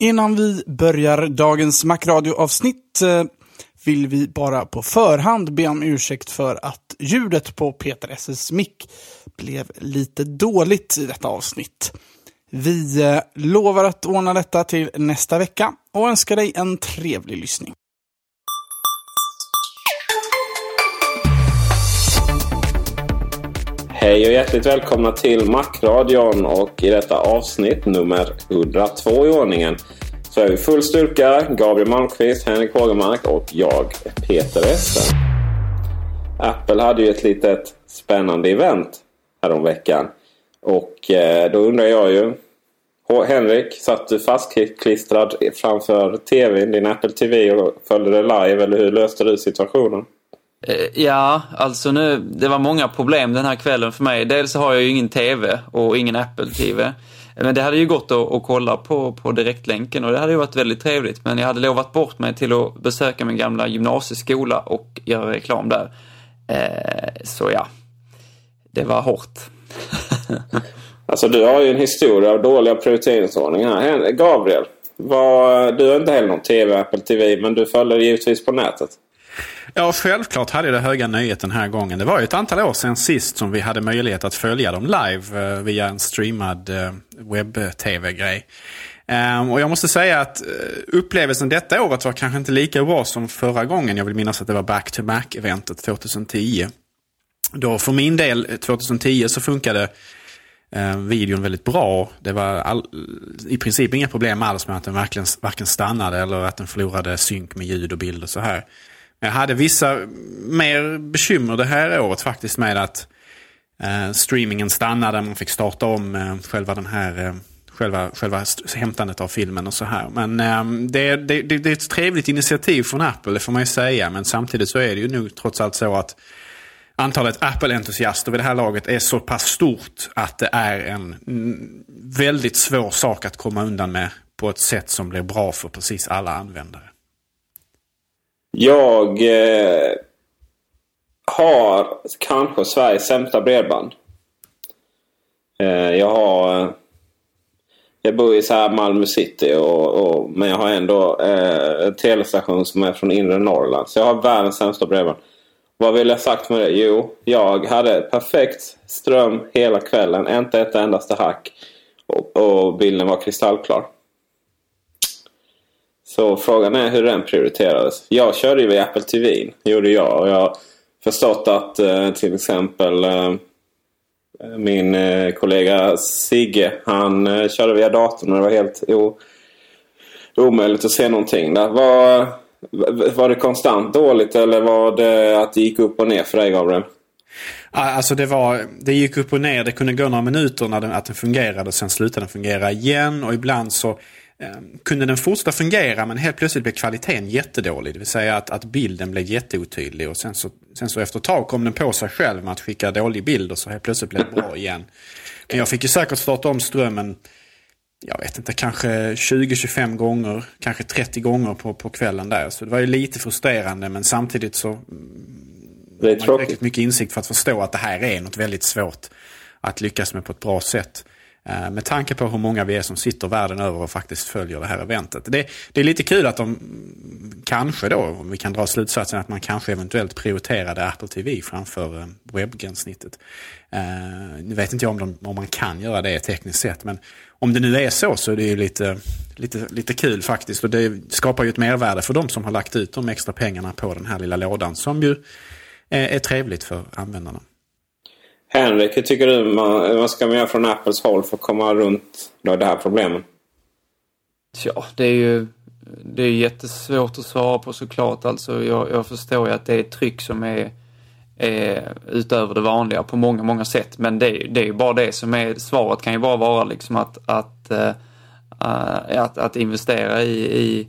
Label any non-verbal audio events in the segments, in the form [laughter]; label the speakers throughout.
Speaker 1: Innan vi börjar dagens Macradio-avsnitt eh, vill vi bara på förhand be om ursäkt för att ljudet på Peter S.s mick blev lite dåligt i detta avsnitt. Vi eh, lovar att ordna detta till nästa vecka och önskar dig en trevlig lyssning.
Speaker 2: Hej och hjärtligt välkomna till Macradion och i detta avsnitt nummer 102 i ordningen så är vi full styrka. Gabriel Malmqvist, Henrik Hågemark och jag Peter Essen. Apple hade ju ett litet spännande event häromveckan. Och eh, då undrar jag ju. Henrik, satt du fastklistrad framför tvn, din Apple TV och följde det live eller hur löste du situationen?
Speaker 3: Eh, ja, alltså nu, det var många problem den här kvällen för mig. Dels har jag ju ingen TV och ingen Apple-TV. Men det hade ju gått att, att kolla på, på direktlänken och det hade ju varit väldigt trevligt. Men jag hade lovat bort mig till att besöka min gamla gymnasieskola och göra reklam där. Eh, så ja, det var hårt. [laughs]
Speaker 2: alltså du har ju en historia av dåliga prioriteringsordningar. Gabriel, var, du har inte heller någon TV, Apple TV, men du följer givetvis på nätet.
Speaker 4: Ja, självklart hade jag det höga nöjet den här gången. Det var ju ett antal år sedan sist som vi hade möjlighet att följa dem live eh, via en streamad eh, webb-tv-grej. Ehm, och jag måste säga att eh, upplevelsen detta året var kanske inte lika bra som förra gången. Jag vill minnas att det var back-to-back-eventet 2010. Då för min del, 2010, så funkade videon väldigt bra. Det var all, i princip inga problem alls med att den verkligen, varken stannade eller att den förlorade synk med ljud och bild och så här. Jag hade vissa mer bekymmer det här året faktiskt med att eh, streamingen stannade. Man fick starta om eh, själva den här eh, själva, själva hämtandet av filmen och så här. Men um, det, det, det, det, är ett trevligt initiativ från Apple, det får man ju säga. Men samtidigt så är det ju nog trots allt så att antalet Apple-entusiaster vid det här laget är så pass stort att det är en väldigt svår sak att komma undan med på ett sätt som blir bra för precis alla användare.
Speaker 2: Jag eh, har kanske Sveriges sämsta bredband. Eh, jag har... Eh, jag bor i så här Malmö city och, och, men jag har ändå eh, en telestation som är från inre Norrland. Så jag har världens sämsta bredband. Vad vill jag sagt med det? Jo, jag hade perfekt ström hela kvällen. Inte ett endaste hack. Och, och bilden var kristallklar. Så frågan är hur den prioriterades. Jag körde ju via Apple TV. gjorde jag. Och jag har förstått att eh, till exempel eh, min eh, kollega Sigge. Han eh, körde via datorn och det var helt o, omöjligt att se någonting. Där. Var, var det konstant dåligt eller var det att det gick upp och ner för dig Gabriel?
Speaker 4: Alltså det, var, det gick upp och ner. Det kunde gå några minuter när den, att den fungerade. Sen slutade den fungera igen. Och ibland så kunde den fortsätta fungera men helt plötsligt blev kvaliteten jättedålig. Det vill säga att, att bilden blev jätteotydlig och sen så, sen så efter ett tag kom den på sig själv med att skicka dålig bild och så helt plötsligt blev det bra igen. Men jag fick ju säkert starta om strömmen jag vet inte, kanske 20-25 gånger, kanske 30 gånger på, på kvällen där. Så det var ju lite frustrerande men samtidigt så mm,
Speaker 2: Det är
Speaker 4: man mycket insikt för att förstå att det här är något väldigt svårt att lyckas med på ett bra sätt. Eh, med tanke på hur många vi är som sitter världen över och faktiskt följer det här eventet. Det, det är lite kul att de kanske då, om vi kan dra slutsatsen att man kanske eventuellt prioriterade Apple TV framför eh, webbgränssnittet. Eh, nu vet inte jag om, de, om man kan göra det tekniskt sett, men om det nu är så så är det ju lite, lite, lite kul faktiskt. Och det skapar ju ett mervärde för de som har lagt ut de extra pengarna på den här lilla lådan som ju är, är trevligt för användarna.
Speaker 2: Henrik, hur tycker du man, vad ska man göra från Apples håll för att komma runt då det här problemet?
Speaker 3: Ja, det är ju det är jättesvårt att svara på såklart. Alltså, jag, jag förstår ju att det är ett tryck som är, är utöver det vanliga på många, många sätt. Men det, det är ju bara det som är svaret kan ju bara vara liksom att, att, äh, att, att investera i, i,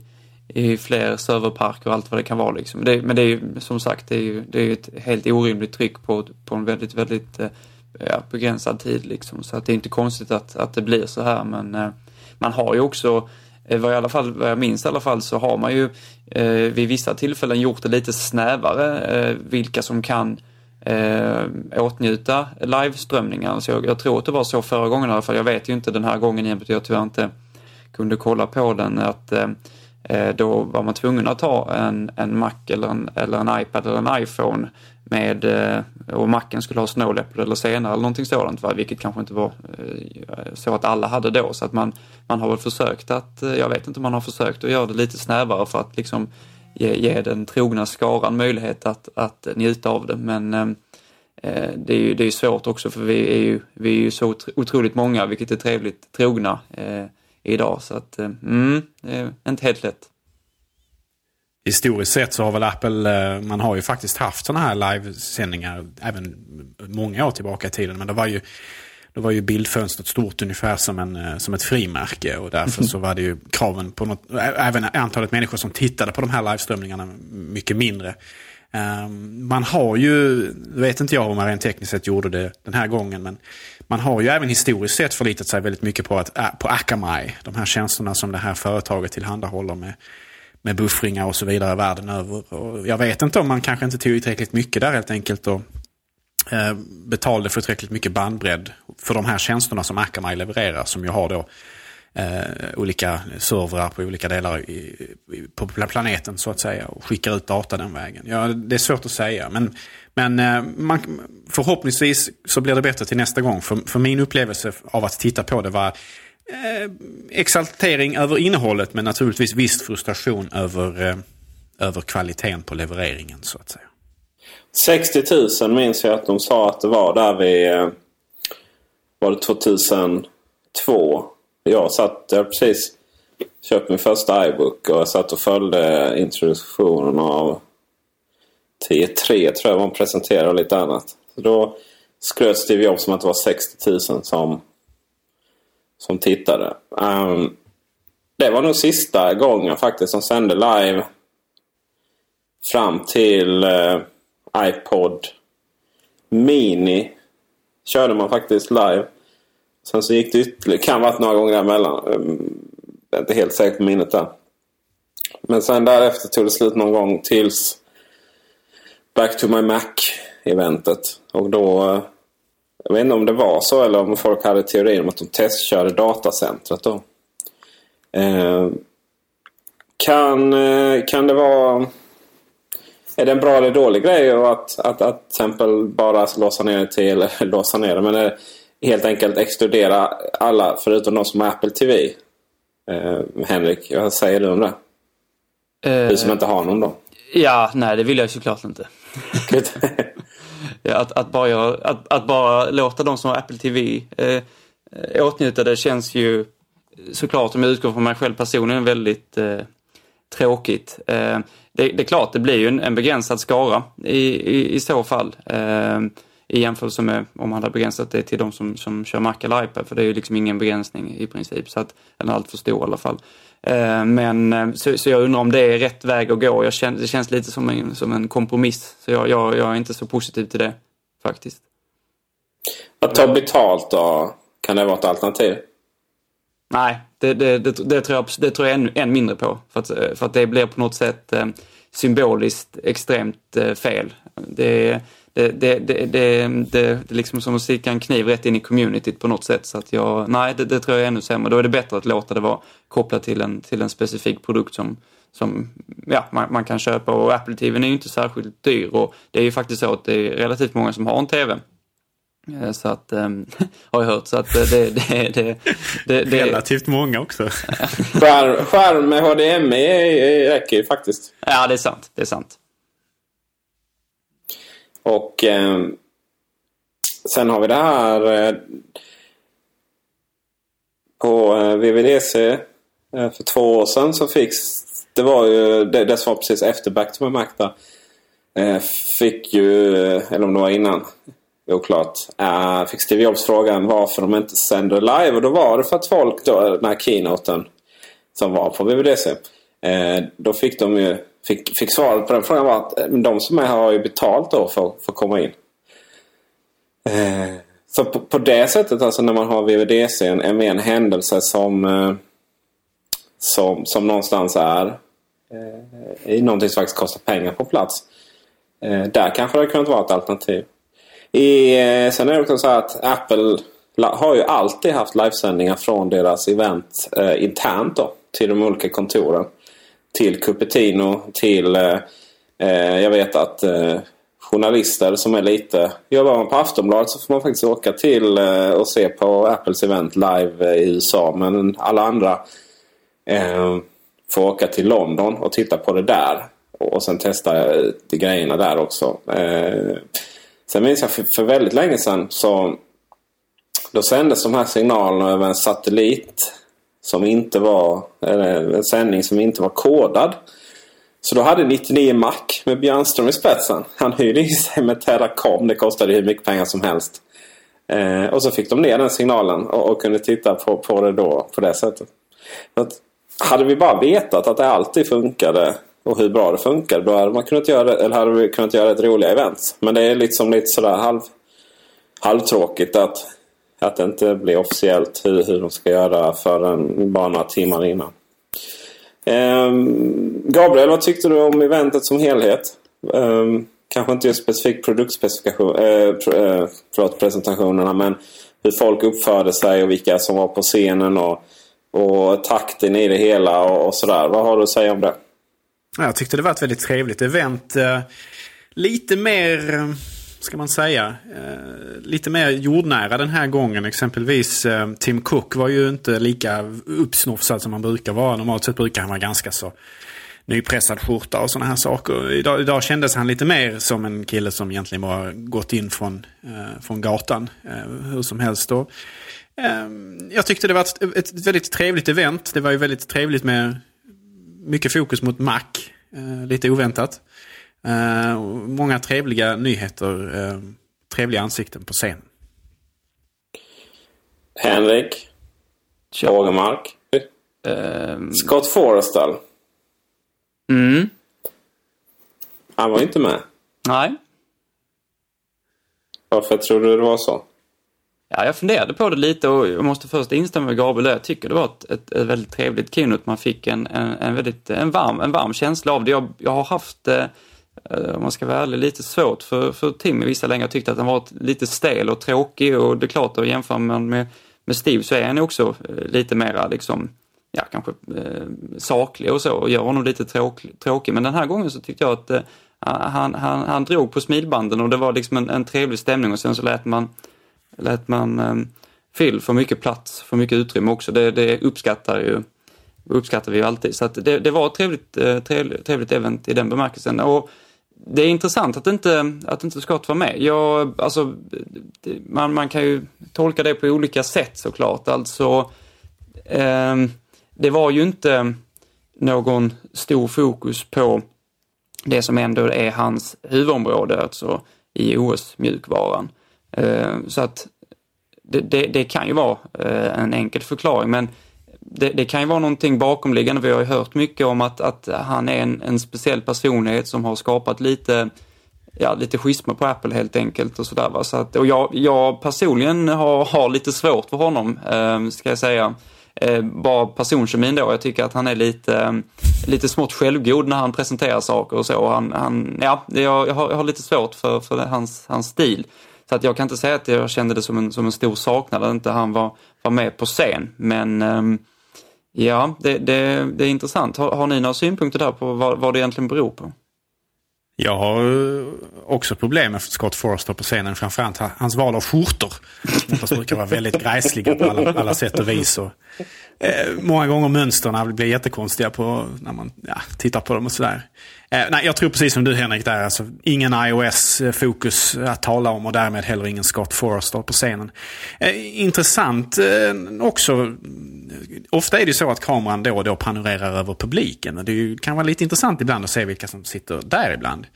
Speaker 3: i fler serverparker och allt vad det kan vara. Liksom. Det, men det är ju som sagt, det är ju, det är ju ett helt orimligt tryck på, på en väldigt, väldigt eh, ja, begränsad tid. Liksom. Så att det är inte konstigt att, att det blir så här. Men eh, man har ju också Eh, vad, i alla fall, vad jag minns i alla fall så har man ju eh, vid vissa tillfällen gjort det lite snävare eh, vilka som kan eh, åtnjuta liveströmningar. Så jag, jag, tror att det var så förra gången i alla fall. Jag vet ju inte den här gången igen för jag tyvärr inte kunde kolla på den. att eh, Eh, då var man tvungen att ha en, en Mac eller en, eller en iPad eller en iPhone med, eh, och Macen skulle ha Snow Leopard eller senare eller någonting sådant, va? vilket kanske inte var eh, så att alla hade då. Så att man, man har väl försökt att, jag vet inte om man har försökt att göra det lite snävare för att liksom ge, ge den trogna skaran möjlighet att, att njuta av det. Men eh, det är ju det är svårt också för vi är ju, vi är ju så otroligt många, vilket är trevligt, trogna eh, idag. Så att, eh, mm, det är inte helt lätt
Speaker 4: historiskt sett så har väl Apple, eh, man har ju faktiskt haft sådana här livesändningar även många år tillbaka i tiden. Men det var ju, det var ju bildfönstret stort ungefär som, en, eh, som ett frimärke. Och därför så var det ju kraven på något, även antalet människor som tittade på de här liveströmningarna mycket mindre. Ehm, man har ju, vet inte jag om man rent tekniskt sett gjorde det den här gången, men man har ju även historiskt sett förlitat sig väldigt mycket på, att, äh, på Akamai, de här tjänsterna som det här företaget tillhandahåller med med buffringar och så vidare världen över. Och jag vet inte om man kanske inte tog tillräckligt mycket där helt enkelt och eh, betalade för tillräckligt mycket bandbredd för de här tjänsterna som Akamai levererar som ju har då eh, olika servrar på olika delar i, i, på planeten så att säga och skickar ut data den vägen. Ja, det är svårt att säga men, men eh, man, förhoppningsvis så blir det bättre till nästa gång. För, för min upplevelse av att titta på det var eh, exaltering över innehållet men naturligtvis viss frustration över, eh, över kvaliteten på levereringen så att säga.
Speaker 2: 60 000 minns jag att de sa att det var där vid eh, var det 2002. Jag satt, jag precis köpt min första iBook och jag satt och följde introduktionen av 10.3 tror jag var presenterade och lite annat. Så då skröt Steve Jobs som att det var 60 000 som som tittade. Um, det var nog sista gången faktiskt som sände live. Fram till uh, iPod Mini körde man faktiskt live. Sen så gick det ytterligare, kan varit några gånger däremellan. Um, jag är inte helt säker på minnet där. Men sen därefter tog det slut någon gång tills Back to my Mac-eventet. Och då uh, jag vet inte om det var så eller om folk hade teorier om att de testkörde datacentret då. Eh, kan, eh, kan det vara... Är det en bra eller dålig grej att, att, att till exempel bara låsa ner det till, eller [laughs] låsa ner det, men är helt enkelt exkludera alla förutom de som har Apple TV? Eh, Henrik, vad säger du om det?
Speaker 3: Eh,
Speaker 2: du som inte har någon då?
Speaker 3: Ja, nej det vill jag såklart inte att, att, bara göra, att, att, bara låta de som har Apple TV eh, åtnjuta det känns ju såklart, om jag utgår från mig själv personligen, väldigt eh, tråkigt. Eh, det, det, är klart, det blir ju en, en begränsad skara i, i, i så fall. Eh, I jämförelse med om man hade begränsat det till de som, som kör Mac eller iPad, för det är ju liksom ingen begränsning i princip. Så att, eller allt för stor i alla fall. Eh, men eh, så, så, jag undrar om det är rätt väg att gå. Jag känner, det känns lite som en, som en kompromiss. Så jag, jag, jag är inte så positiv till det faktiskt.
Speaker 2: Att ta betalt då? Kan det vara ett alternativ?
Speaker 3: Nej, det, det, det, det, tror jag, det tror jag än, än mindre på. För att, för att det blir på något sätt eh, symboliskt extremt fel. Det, det, det, det, det, det, är liksom som att sticka en kniv rätt in i communityt på något sätt. Så att jag, nej, det, det tror jag är ännu sämre. Då är det bättre att låta det vara kopplat till en, till en specifik produkt som, som ja, man, man kan köpa. Och Apple TV är ju inte särskilt dyr och det är ju faktiskt så att det är relativt många som har en TV. Eh, så att, ähm, [laughs] har jag hört. Så att det, det, det, det, det
Speaker 4: Relativt många också.
Speaker 2: skärm med HDMI räcker ju faktiskt.
Speaker 3: Ja, det är sant. Det är sant.
Speaker 2: Och eh, sen har vi det här eh, på eh, VVDC eh, för två år sedan så fick det var ju det, det som var precis efter Back to my Mac där, eh, fick ju, eh, eller om det var innan, oklart, äh, fick Steve Jobs frågan varför de inte sänder live. Och då var det för att folk då, den här keynoten som var på VVDC. Eh, då fick de ju, fick, fick svaret på den frågan var att eh, de som är här har ju betalt då för, för att komma in. Eh, så på, på, det sättet, alltså när man har VVDC, en, en, en händelse som, eh, som, som någonstans är eh, i någonting som faktiskt kostar pengar på plats. Eh, där kanske det kunnat vara ett alternativ. I, eh, sen är det också så att Apple har ju alltid haft livesändningar från deras event eh, internt då, till de olika kontoren. Till Cupertino, till... Eh, eh, jag vet att eh, journalister som är lite... Jobbar man på Aftonbladet så får man faktiskt åka till eh, och se på Apples event live eh, i USA. Men alla andra eh, får åka till London och titta på det där. Och sen testa de grejerna där också. Sen minns jag för, för väldigt länge sedan så då sändes de här signalerna över en satellit som inte var en sändning som inte var kodad. Så då hade 99 Mac med Björnström i spetsen. Han hyrde in sig med Teracom. Det kostade hur mycket pengar som helst. Eh, och så fick de ner den signalen och, och kunde titta på, på det då på det sättet. Att, hade vi bara vetat att det alltid funkade och hur bra det funkade. Då hade, man kunnat göra, eller hade vi kunnat göra ett roliga event. Men det är liksom lite sådär halv, halvtråkigt att, att det inte blir officiellt hur, hur de ska göra förrän bara några timmar innan. Um, Gabriel, vad tyckte du om eventet som helhet? Um, kanske inte just specifikt produktspecifikation, eh, pr äh, eh, presentationerna men hur folk uppförde sig och vilka som var på scenen och, och takten i det hela och, och sådär. Vad har du att säga om det?
Speaker 4: Jag tyckte det var ett väldigt trevligt event. Eh, lite mer, ska man säga, eh, lite mer jordnära den här gången. Exempelvis eh, Tim Cook var ju inte lika uppsnofsad som han brukar vara. Normalt sett brukar han vara ganska så nypressad skjorta och sådana här saker. Idag, idag kändes han lite mer som en kille som egentligen bara gått in från, eh, från gatan. Eh, hur som helst då. Eh, jag tyckte det var ett, ett, väldigt trevligt event. Det var ju väldigt trevligt med mycket fokus mot Mac. Eh, lite oväntat. Eh, många trevliga nyheter. Eh, trevliga ansikten på scen.
Speaker 2: Henrik. Ågermark. Um... Scott Forrestal.
Speaker 3: Mm.
Speaker 2: Han var inte med.
Speaker 3: Nej.
Speaker 2: Varför tror du det var så?
Speaker 3: Ja, jag funderade på det lite och jag måste först instämma med Gabriel Jag tycker det var ett, ett, ett väldigt trevligt keynote. Man fick en, en, en, väldigt, en, varm, en varm känsla av det. Jag, jag har haft, eh, Eh, om man ska vara ärlig, lite svårt för, för Tim i vissa lägen. Jag tyckte att han var lite stel och tråkig och det är klart att jämför man med, med Steve så är han också eh, lite mera liksom, ja kanske eh, saklig och så och gör honom lite tråk, tråkig. Men den här gången så tyckte jag att eh, han, han, han drog på smilbanden och det var liksom en, en trevlig stämning och sen så lät man lät man eh, Phil få mycket plats, få mycket utrymme också. Det, det uppskattar ju uppskattar vi ju alltid. Så det, det, var ett trevligt, eh, trevligt, trevligt event i den bemärkelsen. Och det är intressant att inte, att inte Scott var med. Jag, alltså, man, man kan ju tolka det på olika sätt såklart. Alltså, eh, det var ju inte någon stor fokus på det som ändå är hans huvudområde, alltså i OS-mjukvaran. Eh, så att det, det, det, kan ju vara eh, en enkel förklaring men det, det, kan ju vara någonting bakomliggande. Vi har ju hört mycket om att, att han är en, en speciell personlighet som har skapat lite ja, lite schismer på Apple helt enkelt och sådär. Så att, och jag, jag personligen har, har lite svårt för honom, eh, ska jag säga. Eh, bara personkemin då, jag tycker att han är lite, eh, lite smått självgod när han presenterar saker och så. Han, han, ja, jag, jag, har, jag har lite svårt för, för hans, hans stil. Så att jag kan inte säga att jag kände det som en, som en stor saknad att inte han var, var med på scen. Men eh, ja, det, det, det är intressant. Har, har ni några synpunkter där på vad, vad det egentligen beror på?
Speaker 4: Jag har eh, också problem med Scott Forster på scenen. Framförallt hans val av skjortor. De brukar vara väldigt gräsliga på alla, alla sätt och vis. Och, eh, många gånger mönstren blir jättekonstiga på, när man ja, tittar på dem och sådär. Eh, nej, jag tror precis som du Henrik där. Alltså, ingen iOS-fokus eh, att tala om och därmed heller ingen Scott Forrester på scenen. Eh, intressant eh, också. Ofta är det så att kameran då och då panorerar över publiken. Det kan vara lite intressant ibland att se vilka som sitter där ibland.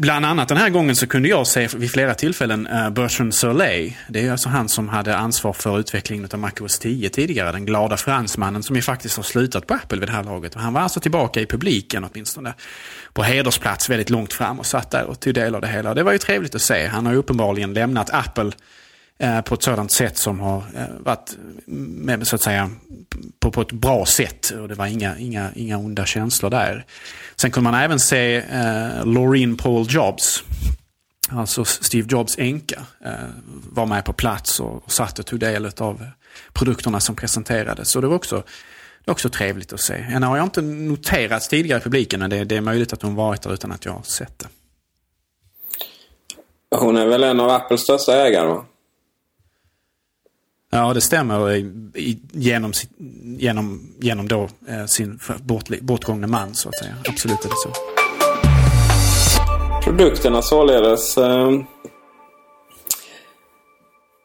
Speaker 4: Bland annat den här gången så kunde jag se vid flera tillfällen uh, Bertrand Surley. Det är alltså han som hade ansvar för utvecklingen av MacOS 10 tidigare. Den glada fransmannen som ju faktiskt har slutat på Apple vid det här laget. Och han var alltså tillbaka i publiken åtminstone. På hedersplats väldigt långt fram och satt där och tog del av det hela. Det var ju trevligt att se. Han har ju uppenbarligen lämnat Apple Eh, på ett sådant sätt som har eh, varit med, så att säga, på, på ett bra sätt. Och det var inga, inga, inga onda känslor där. Sen kunde man även se eh, Laureen Paul Jobs, alltså Steve Jobs änka, eh, var med på plats och, och satt och tog del av produkterna som presenterades. Och det var också, det var också trevligt att se. Henne har jag inte noterat tidigare i publiken, men det, det är möjligt att hon varit där utan att jag har sett det.
Speaker 2: Hon är väl en av Apples största ägare va?
Speaker 4: Ja, det stämmer genom, genom, genom då, eh, sin bort, bortgångne man så att säga. Absolut är det så.
Speaker 2: Produkterna således. Eh,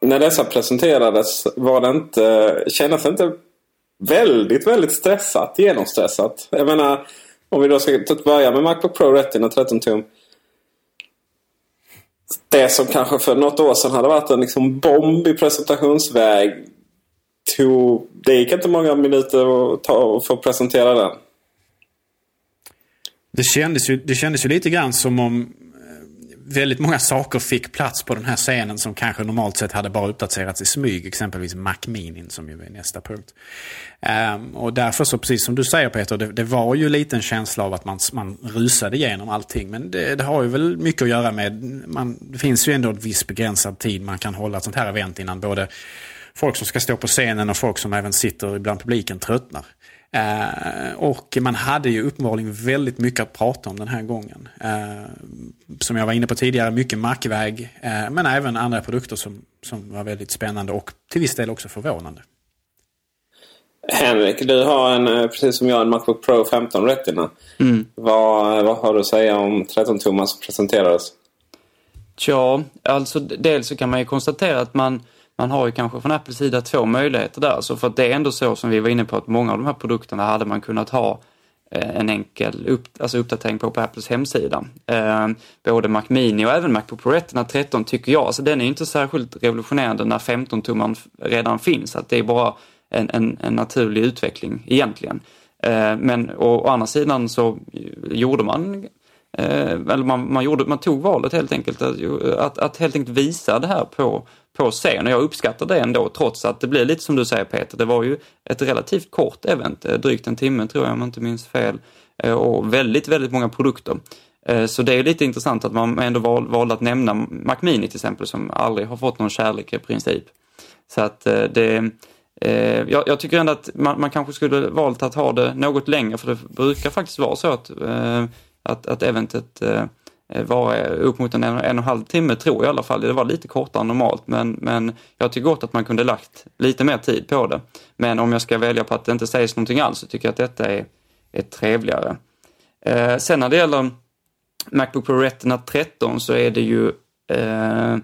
Speaker 2: när dessa presenterades var det inte, kändes det inte väldigt, väldigt stressat, genomstressat. Jag menar, om vi då ska börja med Macbook Pro Retina 13 tum det som kanske för något år sedan hade varit en liksom bomb i presentationsväg. Tog, det gick inte många minuter att, ta, att få presentera den.
Speaker 4: Det kändes, ju, det kändes ju lite grann som om väldigt många saker fick plats på den här scenen som kanske normalt sett hade bara uppdaterats i smyg. Exempelvis Mac Minin som ju är nästa punkt. Um, och därför så, precis som du säger Peter, det, det, var ju lite en känsla av att man, man rusade igenom allting. Men det, det har ju väl mycket att göra med, man, det finns ju ändå en viss begränsad tid man kan hålla ett sånt här event innan både folk som ska stå på scenen och folk som även sitter bland publiken tröttnar. Eh, och man hade ju uppenbarligen väldigt mycket att prata om den här gången. Eh, som jag var inne på tidigare, mycket markväg, eh, men även andra produkter som, som var väldigt spännande och till viss del också förvånande.
Speaker 2: Henrik, du har en, precis som jag, en Macbook Pro 15 Retina. Mm. Vad, vad har du att säga om 13-tummar som presenterades?
Speaker 3: Ja, alltså dels så kan man ju konstatera att man man har ju kanske från Apples sida två möjligheter där. Så för att det är ändå så som vi var inne på att många av de här produkterna hade man kunnat ha eh, en enkel upp, alltså uppdatering på på Apples hemsida. Eh, både Mac Mini och även Macbook Pro Retina 13 tycker jag, så den är inte särskilt revolutionerande när 15-tumman redan finns. Att det är bara en, en, en naturlig utveckling egentligen. Eh, men å, å andra sidan så gjorde man Eh, eller man, man, gjorde, man tog valet helt enkelt att, att, att helt enkelt visa det här på, på scen och jag uppskattar det ändå trots att det blir lite som du säger Peter, det var ju ett relativt kort event, eh, drygt en timme tror jag om jag inte minns fel eh, och väldigt, väldigt många produkter. Eh, så det är lite intressant att man ändå val, valde att nämna Mac Mini till exempel som aldrig har fått någon kärlek i princip. Så att det, jag, jag tycker ändå att man, man, kanske skulle valt att ha det något längre för det brukar faktiskt vara så att att, att eventet eh, var upp mot en, en och en halv timme tror jag i alla fall. Det var lite kortare än normalt men, men jag tycker gott att man kunde lagt lite mer tid på det. Men om jag ska välja på att det inte sägs någonting alls så tycker jag att detta är, är trevligare. Eh, sen när det gäller Macbook Pro Retina 13 så är det ju eh,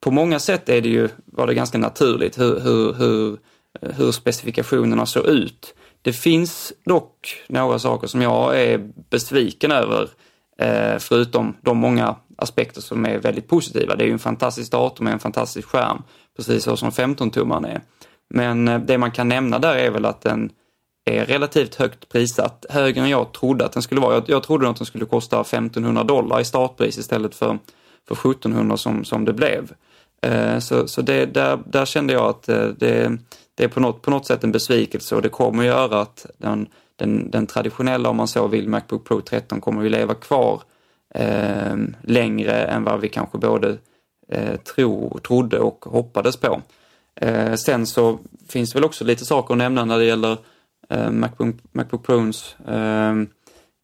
Speaker 3: på många sätt är det ju, var det ganska naturligt hur, hur, hur, eh, hur specifikationerna såg ut. Det finns dock några saker som jag är besviken över, eh, förutom de många aspekter som är väldigt positiva. Det är ju en fantastisk dator med en fantastisk skärm, precis så som 15-tummaren är. Men eh, det man kan nämna där är väl att den är relativt högt prissatt, högre än jag trodde att den skulle vara. Jag, jag trodde att den skulle kosta 1500 dollar i startpris istället för, för 1700 som, som det blev. Eh, så så det, där, där kände jag att eh, det, det är på något, på något sätt en besvikelse och det kommer att göra att den, den, den traditionella, om man så vill, Macbook Pro 13 kommer att leva kvar eh, längre än vad vi kanske både eh, tro, trodde och hoppades på. Eh, sen så finns det väl också lite saker att nämna när det gäller eh, Macbook, Macbook Pros ehm,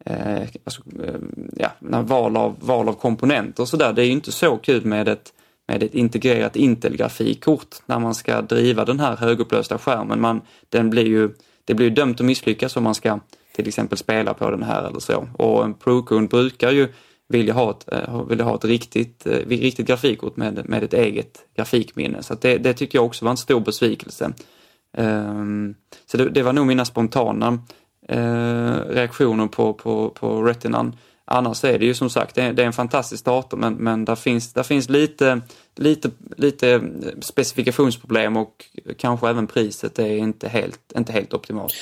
Speaker 3: eh, alltså, eh, ja, val, av, val av komponenter och sådär. Det är ju inte så kul med ett, med ett integrerat Intel-grafikkort när man ska driva den här högupplösta skärmen. Man, den blir ju, det blir ju dömt att misslyckas om man ska till exempel spela på den här eller så. Och en Pro-kund brukar ju vilja ha ett, eh, vilja ha ett riktigt, eh, riktigt grafikkort med, med ett eget grafikminne. Så det, det tyckte jag också var en stor besvikelse. Um, så det, det, var nog mina spontana uh, reaktioner på, på, på Retinan. Annars är det ju som sagt, det är, det är en fantastisk dator men, men där, finns, där finns lite, lite, lite specifikationsproblem och kanske även priset är inte helt, inte helt optimalt.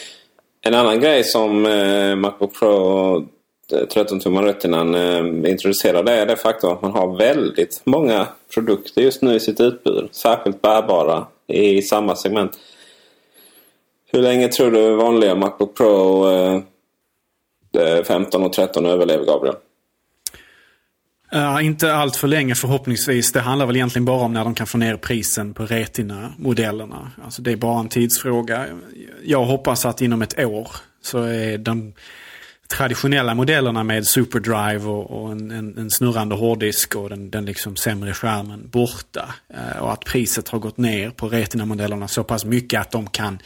Speaker 2: En annan grej som eh, Macbook Pro 13-tummar Retinan eh, introducerade är det faktum att man har väldigt många produkter just nu i sitt utbud. Särskilt bärbara i samma segment. Hur länge tror du vanliga Macbook Pro eh, Eh, 15 och 13 överlever Gabriel?
Speaker 4: Uh, inte allt för länge förhoppningsvis. Det handlar väl egentligen bara om när de kan få ner prisen på Retina-modellerna. Alltså det är bara en tidsfråga. Jag hoppas att inom ett år så är de traditionella modellerna med SuperDrive och, och en, en, en, snurrande hårddisk och den, den liksom sämre skärmen borta. Uh, och att priset har gått ner på Retina-modellerna så pass mycket att de kan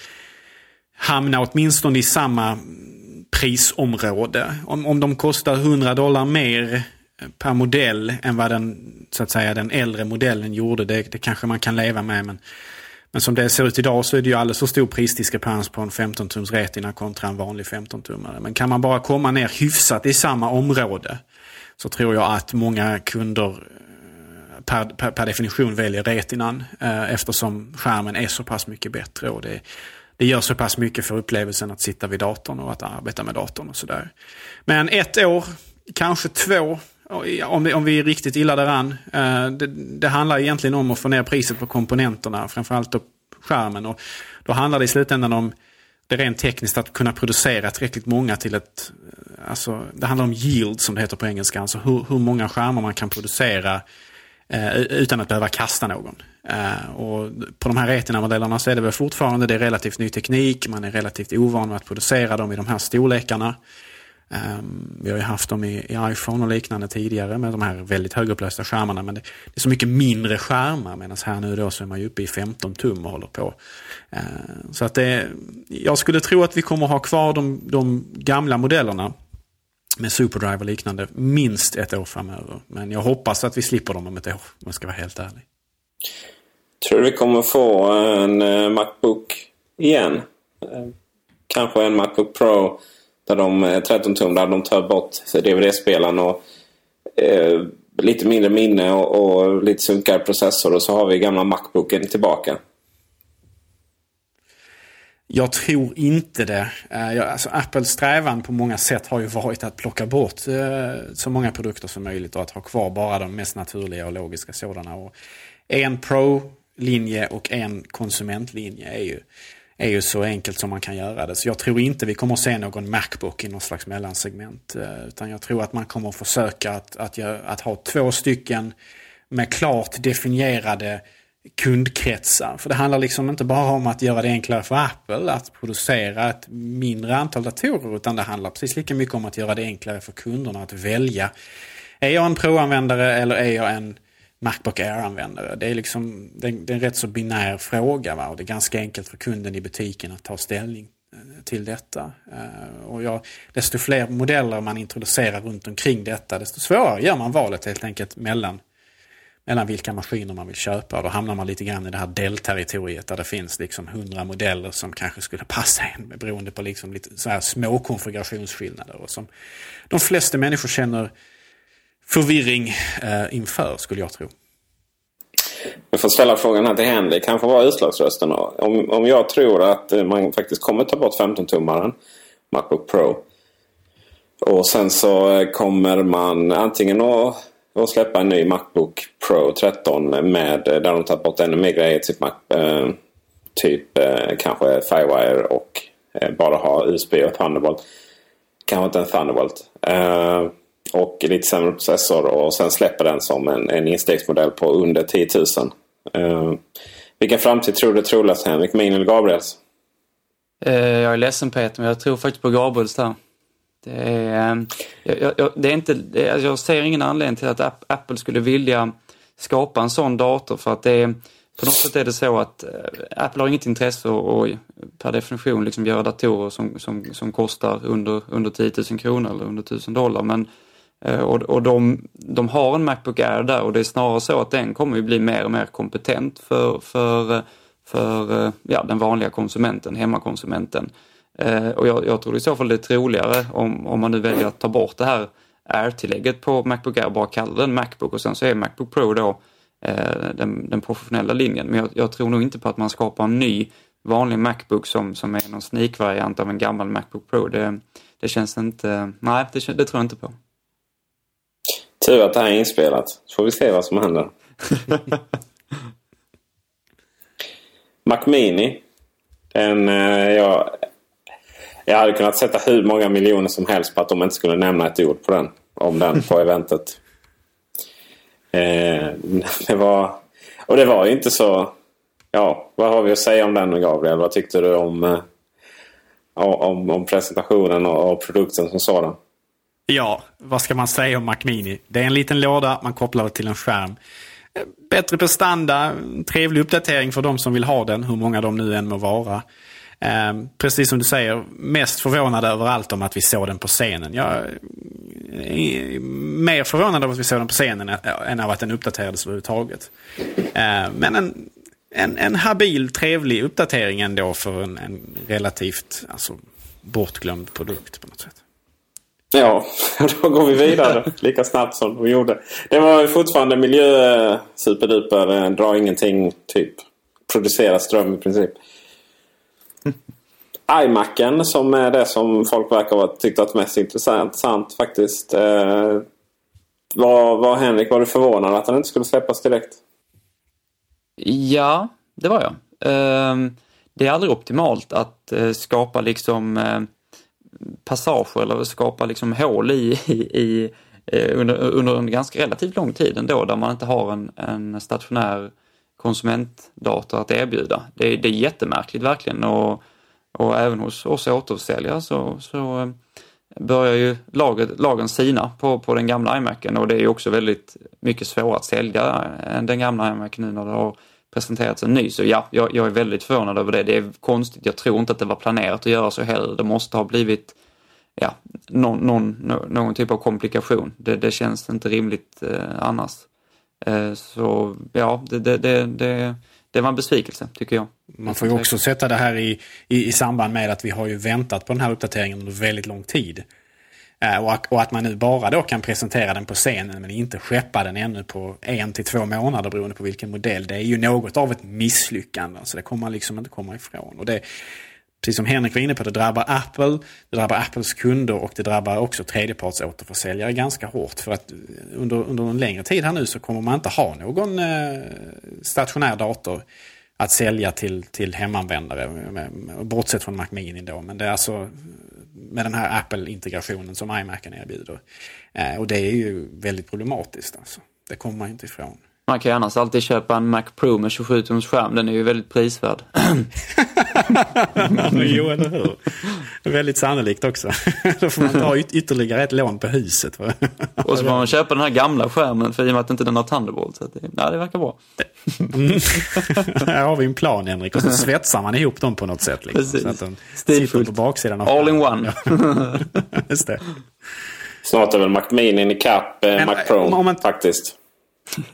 Speaker 4: hamna åtminstone i samma prisområde. Om, om de kostar 100 dollar mer eh, per modell än vad den, så att säga, den äldre modellen gjorde. Det, det kanske man kan leva med. Men, men som det ser ut idag så är det ju alldeles för stor prisdiskrepans på en 15-tums Retina kontra en vanlig 15-tummare. Men kan man bara komma ner hyfsat i samma område så tror jag att många kunder eh, per, per, per definition väljer Retinan eh, eftersom skärmen är så pass mycket bättre. och det, det gör så pass mycket för upplevelsen att sitta vid datorn och att arbeta med datorn och sådär. Men ett år, kanske två, om vi, om vi är riktigt illa däran. Eh, det, det handlar egentligen om att få ner priset på komponenterna, framförallt på skärmen. Och då handlar det i slutändan om det rent tekniskt att kunna producera tillräckligt många till ett... Eh, alltså, det handlar om yield som det heter på engelska. Alltså hur, hur många skärmar man kan producera eh, utan att behöva kasta någon. Eh, och på de här Retina-modellerna så är det väl fortfarande det är relativt ny teknik. Man är relativt ovan med att producera dem i de här storlekarna. Ehm, vi har ju haft dem i, i, iPhone och liknande tidigare med de här väldigt högupplösta skärmarna. Men det, det, är så mycket mindre skärmar medan här nu då så är man ju uppe i 15 tum och håller på. Eh, så att det, jag skulle tro att vi kommer ha kvar de, de gamla modellerna med SuperDrive och liknande minst ett år framöver. Men jag hoppas att vi slipper dem om ett år om jag ska vara helt ärlig.
Speaker 2: Tror du vi kommer få en eh, Macbook igen? Eh, kanske en Macbook Pro där de 13 tum där de tar bort DVD-spelaren och eh, lite mindre minne och, och lite sunkigare processor och så har vi gamla Macbooken tillbaka.
Speaker 4: Jag tror inte det. Eh, alltså Apples strävan på många sätt har ju varit att plocka bort eh, så många produkter som möjligt och att ha kvar bara de mest naturliga och logiska sådana. Och en Pro-linje och en konsumentlinje är ju är ju så enkelt som man kan göra det. Så jag tror inte vi kommer att se någon Macbook i någon slags mellansegment. Eh, utan jag tror att man kommer att försöka att, att, att ha två stycken med klart definierade kundkretsar. För det handlar liksom inte bara om att göra det enklare för Apple att producera ett mindre antal datorer. Utan det handlar precis lika mycket om att göra det enklare för kunderna att välja. Är jag en Pro-användare eller är jag en Macbook Air-användare. Det är liksom det är en rätt så binär fråga va? och det är ganska enkelt för kunden i butiken att ta ställning eh, till detta. Eh, och jag, desto fler modeller man introducerar runt omkring detta desto svårare gör man valet helt enkelt mellan, mellan vilka maskiner man vill köpa. Då hamnar man lite grann i det här delterritoriet där det finns liksom hundra modeller som kanske skulle passa en beroende på liksom lite så här små konfigurationsskillnader. Och som de flesta människor känner förvirring eh, inför, skulle jag tro.
Speaker 2: Jag får ställa frågan här till Henrik. Han får vara utslagsrösten. Om, om jag tror att eh, man faktiskt kommer ta bort 15-tummaren, Macbook Pro. Och sen så eh, kommer man antingen att och släppa en ny Macbook Pro 13 med eh, där de tagit bort ännu mer grejer till Mac. Eh, typ eh, kanske Firewire och eh, bara ha USB och Thunderbolt. Kanske inte en Thunderbolt. Eh, och lite sämre processor och sen släpper den som en, en instegsmodell på under 10 000. Eh, vilken framtid tror du är troligast Henrik? Min eller Gabriels?
Speaker 3: Eh, jag är ledsen Peter, men jag tror faktiskt på Gabriels där. Det är, eh, jag, jag, det är inte, alltså jag ser ingen anledning till att Apple skulle vilja skapa en sån dator för att det är, på något sätt är det så att eh, Apple har inget intresse att per definition liksom göra datorer som, som, som kostar under, under 10 000 kronor eller under 1000 dollar. Men, eh, och och de, de har en Macbook Air där och det är snarare så att den kommer ju bli mer och mer kompetent för, för för ja, den vanliga konsumenten, hemmakonsumenten. Eh, och jag, jag, tror i så fall det är troligare om, om man nu väljer att ta bort det här Air-tillägget på Macbook Air, bara kalla den Macbook och sen så är Macbook Pro då eh, den, den, professionella linjen. Men jag, jag, tror nog inte på att man skapar en ny vanlig Macbook som, som är någon sneak-variant av en gammal Macbook Pro. Det, det känns inte, nej det, det tror jag inte på.
Speaker 2: Tur att det här är inspelat, så får vi se vad som händer. [laughs] Mac Mini. En, eh, jag, jag hade kunnat sätta hur många miljoner som helst på att de inte skulle nämna ett ord på den, om den på eventet. Eh, det var, och det var ju inte så... Ja, vad har vi att säga om den Gabriel? Vad tyckte du om, eh, om, om presentationen och, och produkten som sådan?
Speaker 4: Ja, vad ska man säga om Mac Mini? Det är en liten låda, man kopplar det till en skärm. Eh, bättre prestanda, trevlig uppdatering för de som vill ha den, hur många de nu än må vara. Eh, precis som du säger, mest förvånad över allt om att vi såg den på scenen. Jag är mer förvånad över att vi såg den på scenen än av att den uppdaterades överhuvudtaget. Eh, men en, en, en habil, trevlig uppdatering ändå för en, en relativt alltså, bortglömd produkt på något sätt.
Speaker 2: Ja, [laughs] då går vi vidare [laughs] lika snabbt som vi gjorde. Det var fortfarande miljö superduper, dra ingenting typ. Producera ström i princip iMacen som är det som folk verkar ha tyckt varit mest intressant faktiskt. Eh, var, var Henrik, var du förvånad att den inte skulle släppas direkt?
Speaker 3: Ja, det var jag. Eh, det är aldrig optimalt att eh, skapa liksom eh, passager eller skapa liksom hål i, i, i eh, under, under en ganska relativt lång tid ändå där man inte har en, en stationär konsumentdator att erbjuda. Det, det är jättemärkligt verkligen och, och även hos oss återförsäljare så, så eh, börjar ju laget, lagen sina på, på den gamla iMacen och det är ju också väldigt mycket svårare att sälja eh, än den gamla iMacen nu när det har presenterats en ny. Så ja, jag, jag, är väldigt förvånad över det. Det är konstigt. Jag tror inte att det var planerat att göra så heller. Det måste ha blivit ja, någon, någon, någon typ av komplikation. Det, det känns inte rimligt eh, annars. Eh, så ja, det, det, det, det, det var en besvikelse tycker jag.
Speaker 4: Man får ju också sätta det här i, i, i samband med att vi har ju väntat på den här uppdateringen under väldigt lång tid. Eh, och, och, att man nu bara då kan presentera den på scenen men inte skeppa den ännu på en till två månader beroende på vilken modell. Det är ju något av ett misslyckande. Så det kommer man liksom inte komma ifrån. Och det, precis som Henrik var inne på, det drabbar Apple, det drabbar Apples kunder och det drabbar också tredjepartsåterförsäljare ganska hårt. För att under, under en längre tid här nu så kommer man inte ha någon eh, stationär dator att sälja till, till hemanvändare. Bortsett från Mac Mini då. Men det är alltså med den här Apple-integrationen som iMacen erbjuder. Eh, och det är ju väldigt problematiskt alltså. Det kommer man inte ifrån.
Speaker 3: Man kan ju annars alltid köpa en Mac Pro med 27 tums skärm. Den är ju väldigt prisvärd. [laughs]
Speaker 4: jo, eller hur? Väldigt sannolikt också. [laughs] Då får man ta yt ytterligare ett lån på huset. [laughs]
Speaker 3: och så får man köpa den här gamla skärmen för i och med att inte den har Thunderbolt. Så det, ja, det verkar bra.
Speaker 4: här har vi en plan Henrik. Och så svetsar man ihop dem på något sätt. Liksom, Precis. Så att de sitter på baksidan
Speaker 3: av All in one.
Speaker 4: Just det.
Speaker 2: Snart är väl Mac Mini ikapp eh, Mac Pro om man, faktiskt.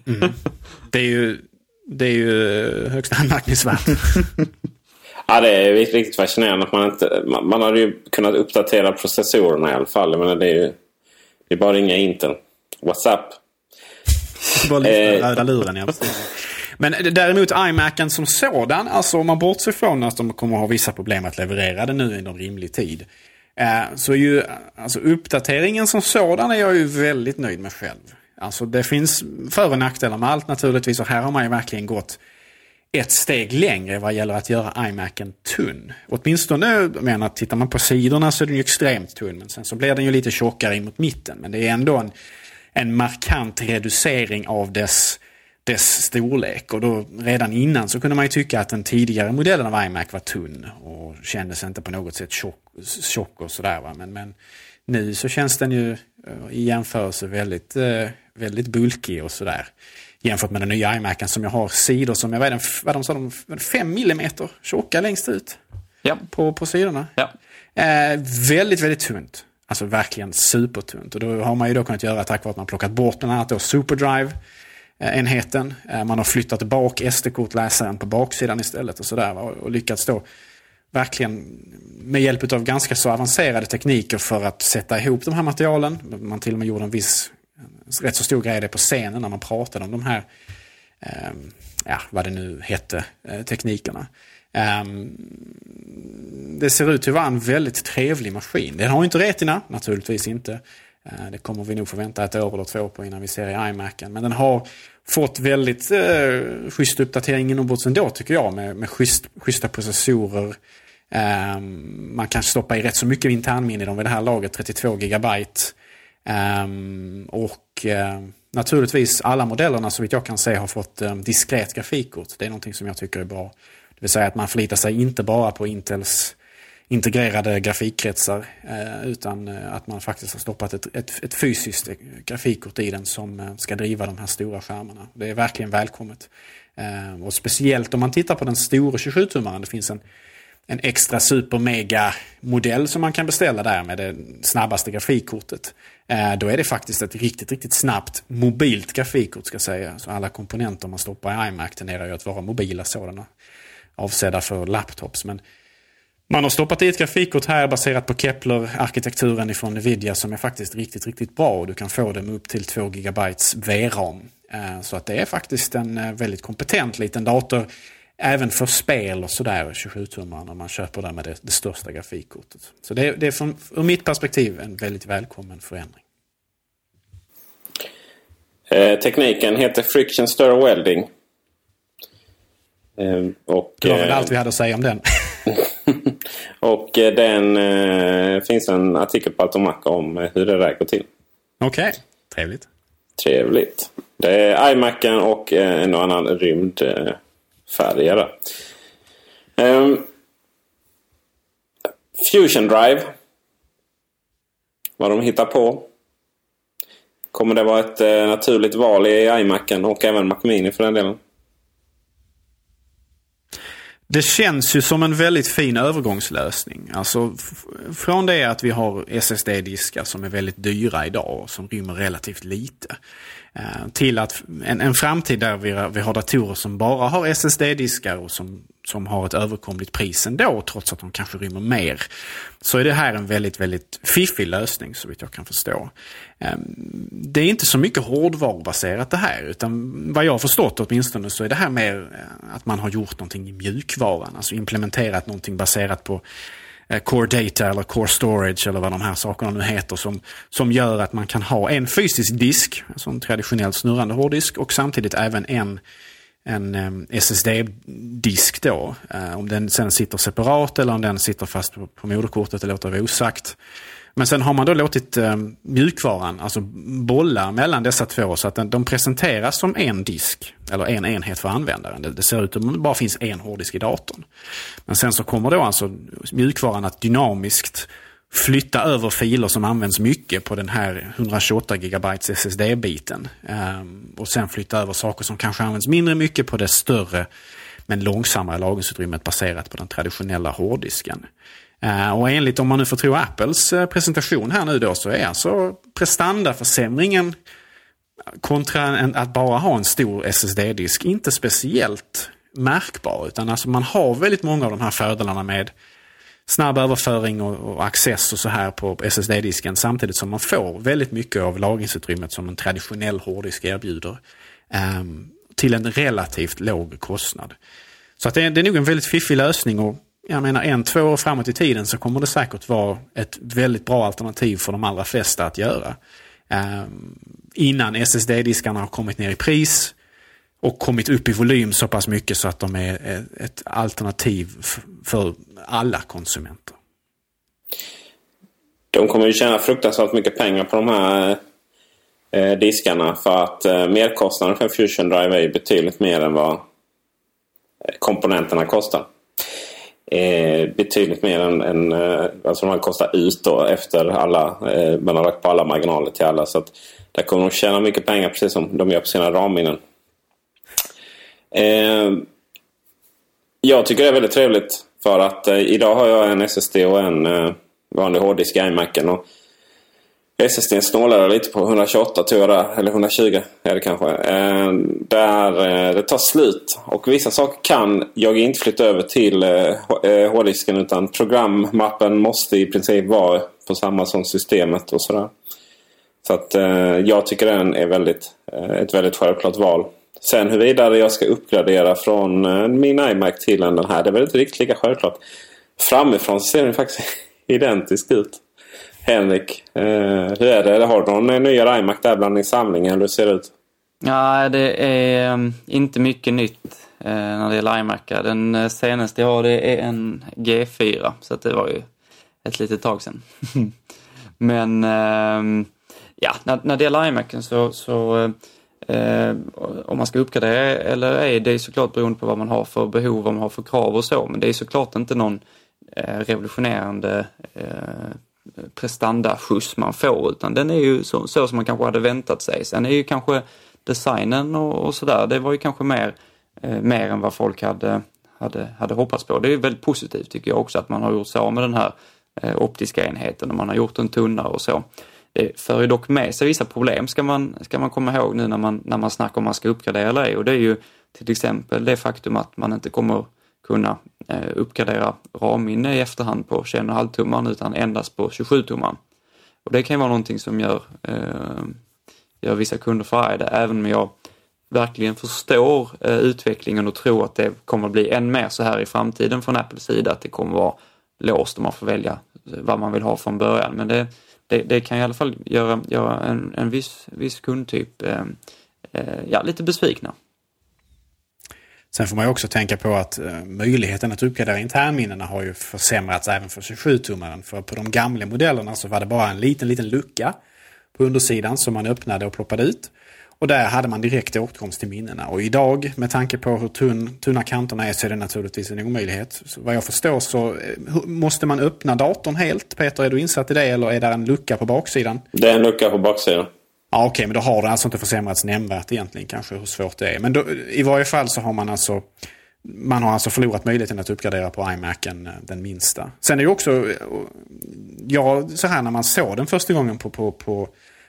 Speaker 4: Mm. [laughs] Det är ju, det är ju högst anmärkningsvärt. [laughs]
Speaker 2: ja, det är riktigt fascinerande att man inte... Man, man hade ju kunnat uppdatera processorerna i alla fall. Men det är ju det är bara inga Intel. WhatsApp.
Speaker 4: Bara lyfta eh, röda luren, ja. Men däremot iMacen som sådan, alltså om man bortser från att de kommer att ha vissa problem att leverera det nu inom rimlig tid. Eh, så är ju alltså uppdateringen som sådan är jag ju väldigt nöjd med själv. Alltså det finns för och nackdelar med allt naturligtvis och här har man ju verkligen gått ett steg längre vad gäller att göra iMacen tunn. Åtminstone, menar, tittar man på sidorna så är den ju extremt tunn. Men sen så blir den ju lite tjockare in mot mitten. Men det är ändå en, en markant reducering av dess, dess storlek. Och då redan innan så kunde man ju tycka att den tidigare modellen av iMac var tunn. Och kändes inte på något sätt tjock, tjock och sådär. Va? Men, men nu så känns den ju eh, i jämförelse väldigt, eh, väldigt bulkig och sådär jämfört med den nya iMacen som jag har sidor som jag vet vad de sa, de 5 mm tjocka längst ut.
Speaker 3: Ja.
Speaker 4: På, på sidorna.
Speaker 3: Ja.
Speaker 4: Eh, väldigt, väldigt tunt. Alltså verkligen supertunt. Och då har man ju då kunnat göra tack vare att man plockat bort bland annat då SuperDrive enheten. Eh, man har flyttat bak SD-kortläsaren på baksidan istället och sådär. Och lyckats då verkligen med hjälp av ganska så avancerade tekniker för att sätta ihop de här materialen. Man till och med gjorde en viss rätt så stor grej det på scenen när man pratade om de här, eh, ja vad det nu hette, eh, teknikerna. Ehm, det ser ut att vara en väldigt trevlig maskin. Den har inte Retina, naturligtvis inte. Eh, det kommer vi nog få vänta ett år eller två på innan vi ser i iMacen. Men den har fått väldigt eh, schysst uppdatering inombords ändå tycker jag. Med, med schysst, schyssta processorer. Um, man kan stoppa i rätt så mycket internminne i dem vid det här laget, 32 gigabyte. Um, och Eh, naturligtvis alla modellerna så vitt jag kan se har fått eh, diskret grafikkort. Det är någonting som jag tycker är bra. Det vill säga att man förlitar sig inte bara på Intels integrerade grafikkretsar eh, utan eh, att man faktiskt har stoppat ett, ett, ett fysiskt grafikkort i den som ska driva de här stora skärmarna. Det är verkligen välkommet. Och speciellt om man tittar på den stora 27-tummaren. Det finns en en extra super mega modell som man kan beställa där med det snabbaste grafikkortet. Eh, då är det faktiskt ett riktigt, riktigt snabbt mobilt grafikkort ska jag säga. Så alla komponenter man stoppar i iMac tenderar ju att vara mobila sådana. Avsedda för laptops. Men man har stoppat i ett grafikkort här baserat på Kepler-arkitekturen ifrån Nvidia som är faktiskt riktigt, riktigt bra. Och du kan få det med upp till 2 GB VRAM. Eh, så att det är faktiskt en eh, väldigt kompetent liten dator även för spel och sådär, 27-tummaren, när man köper den med det, det största grafikkortet. Så det, det är från, ur mitt perspektiv en väldigt välkommen förändring.
Speaker 2: Eh, tekniken heter Friction Stir Welding. Eh, och,
Speaker 4: det var väl eh, allt vi hade att säga om den. [laughs]
Speaker 2: och eh, den eh, finns en artikel på Automacca om hur det där går till.
Speaker 4: Okej, okay. trevligt.
Speaker 2: Trevligt. Det är iMacen och en och annan rymd färdigare. Um, Fusion Drive. Vad de hittar på. Kommer det vara ett eh, naturligt val i iMacen och även Mac Mini för den delen?
Speaker 4: Det känns ju som en väldigt fin övergångslösning. Alltså från det att vi har SSD-diskar som är väldigt dyra idag och som rymmer relativt lite. Eh, till att en, en framtid där vi, vi har datorer som bara har SSD-diskar och som, som har ett överkomligt pris ändå, trots att de kanske rymmer mer. Så är det här en väldigt, väldigt fiffig lösning så vitt jag kan förstå. Eh, det är inte så mycket hårdvarubaserat det här, utan vad jag har förstått åtminstone så är det här mer eh, att man har gjort någonting i mjukvaran, alltså implementerat någonting baserat på Eh, core Data eller Core Storage eller vad de här sakerna nu heter som, som gör att man kan ha en fysisk disk, alltså en traditionell snurrande hårddisk och samtidigt även en, en eh, um, SSD-disk då. Uh, om den sen sitter separat eller om den sitter fast på, på moderkortet, det låter vara osagt. Men sen har man då låtit eh, mjukvaran alltså bolla mellan dessa två så att den, de presenteras som en disk. Eller en enhet för användaren. Det, det ser ut som det bara finns en hårddisk i datorn. Men sen så kommer då alltså mjukvaran att dynamiskt flytta över filer som används mycket på den här 128 GB SSD-biten. Um, och sen flytta över saker som kanske används mindre mycket på det större men långsammare lagringsutrymmet baserat på den traditionella hårddisken. Eh, och enligt, om man nu får tro Apples eh, presentation här nu då, så är alltså prestandaförsämringen kontra en, att bara ha en stor SSD-disk inte speciellt märkbar. Utan alltså man har väldigt många av de här fördelarna med snabb överföring och, och access och så här på SSD-disken samtidigt som man får väldigt mycket av lagringsutrymmet som en traditionell hårddisk erbjuder. Um, till en relativt låg kostnad. Så att det, är, det är nog en väldigt fiffig lösning och jag menar en, två år framåt i tiden så kommer det säkert vara ett väldigt bra alternativ för de allra flesta att göra. Eh, innan SSD-diskarna har kommit ner i pris och kommit upp i volym så pass mycket så att de är ett alternativ för alla konsumenter.
Speaker 2: De kommer ju tjäna fruktansvärt mycket pengar på de här eh, diskarna för att eh, merkostnaden för Fusion Drive är betydligt mer än vad eh, komponenterna kostar. Eh, betydligt mer än, än eh, alltså de kostar ut då efter alla, eh, man har lagt på alla marginaler till alla. Så att där kommer de tjäna mycket pengar precis som de gör på sina ramminnen. Eh, jag tycker det är väldigt trevligt för att eh, idag har jag en SSD och en eh, vanlig hårddisk i iMacen. Och SSD snålade lite på 128 tror jag där, eller 120 är det kanske. Eh, där eh, det tar slut. Och vissa saker kan jag inte flytta över till eh, eh hårddisken utan programmappen måste i princip vara på samma som systemet och sådär. Så att eh, jag tycker den är väldigt, eh, ett väldigt självklart val. Sen huruvida jag ska uppgradera från min iMac till den här, det är väl inte riktigt lika självklart. Framifrån ser den faktiskt [laughs] identisk ut. Henrik, eh, hur är det? Har du någon eh, nyare iMac där bland i samlingen? eller hur ser det ut?
Speaker 3: Ja, det är ehm, inte mycket nytt eh, när det gäller iMac. Den eh, senaste jag har det är en G4, så det var ju ett litet tag sedan. [laughs] Men eh, ja, när, när det gäller iMacen så, så eh, eh, om man ska uppgradera eller ej, det är såklart beroende på vad man har för behov, vad man har för krav och så, men det är såklart inte någon revolutionerande prestandaskjuts man får utan den är ju så, så, som man kanske hade väntat sig. Sen är ju kanske designen och, och sådär, det var ju kanske mer, eh, mer än vad folk hade, hade, hade hoppats på. Det är väldigt positivt tycker jag också att man har gjort sig av med den här eh, optiska enheten och man har gjort den tunnare och så. Det för ju dock med sig vissa problem ska man, ska man komma ihåg nu när man, när man snackar om man ska uppgradera eller ej och det är ju till exempel det faktum att man inte kommer kunna eh, uppgradera RAM-minne i efterhand på 21,5 tumman utan endast på 27 tumman. Och det kan ju vara någonting som gör, eh, gör vissa kunder förargade även om jag verkligen förstår eh, utvecklingen och tror att det kommer att bli än mer så här i framtiden från Apples sida att det kommer att vara låst och man får välja eh, vad man vill ha från början. Men det, det, det kan i alla fall göra, göra en, en viss, viss kundtyp eh, eh, ja, lite besvikna.
Speaker 4: Sen får man ju också tänka på att eh, möjligheten att uppgradera internminnena har ju försämrats även för 27-tummaren. För på de gamla modellerna så var det bara en liten, liten lucka på undersidan som man öppnade och ploppade ut. Och där hade man direkt åtkomst till minnena. Och idag, med tanke på hur tunn, tunna kanterna är, så är det naturligtvis en omöjlighet. Så vad jag förstår så eh, måste man öppna datorn helt. Peter, är du insatt i det eller är det en lucka på baksidan?
Speaker 2: Det är en lucka på baksidan.
Speaker 4: Ja, Okej, okay, men då har det alltså inte försämrats nämnvärt egentligen kanske hur svårt det är. Men då, i varje fall så har man alltså man har alltså förlorat möjligheten att uppgradera på iMacen, eh, den minsta. Sen är det också, eh, ja, så här när man såg den första gången på, på, på,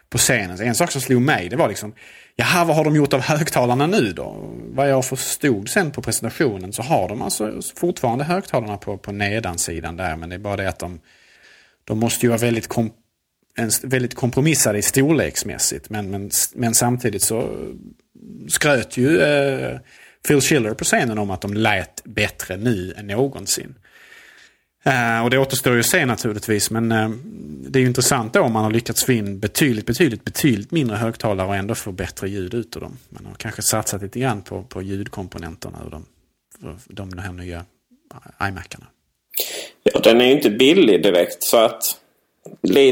Speaker 4: på scenen. En sak som slog mig, det var liksom, jaha, vad har de gjort av högtalarna nu då? Vad jag förstod sen på presentationen så har de alltså fortfarande högtalarna på, på nedansidan där. Men det är bara det att de, de måste ju vara väldigt kom, en, väldigt kompromissade storleksmässigt. Men, men, men samtidigt så skröt ju eh, Phil Schiller på scenen om att de lät bättre nu än någonsin. Eh, och det återstår ju att se naturligtvis. Men eh, det är ju intressant då om man har lyckats få in betydligt, betydligt, betydligt mindre högtalare och ändå få bättre ljud ut ur dem. Man har kanske satsat lite grann på, på ljudkomponenterna ur de, de, de här nya iMacarna.
Speaker 2: Ja, den är ju inte billig direkt så att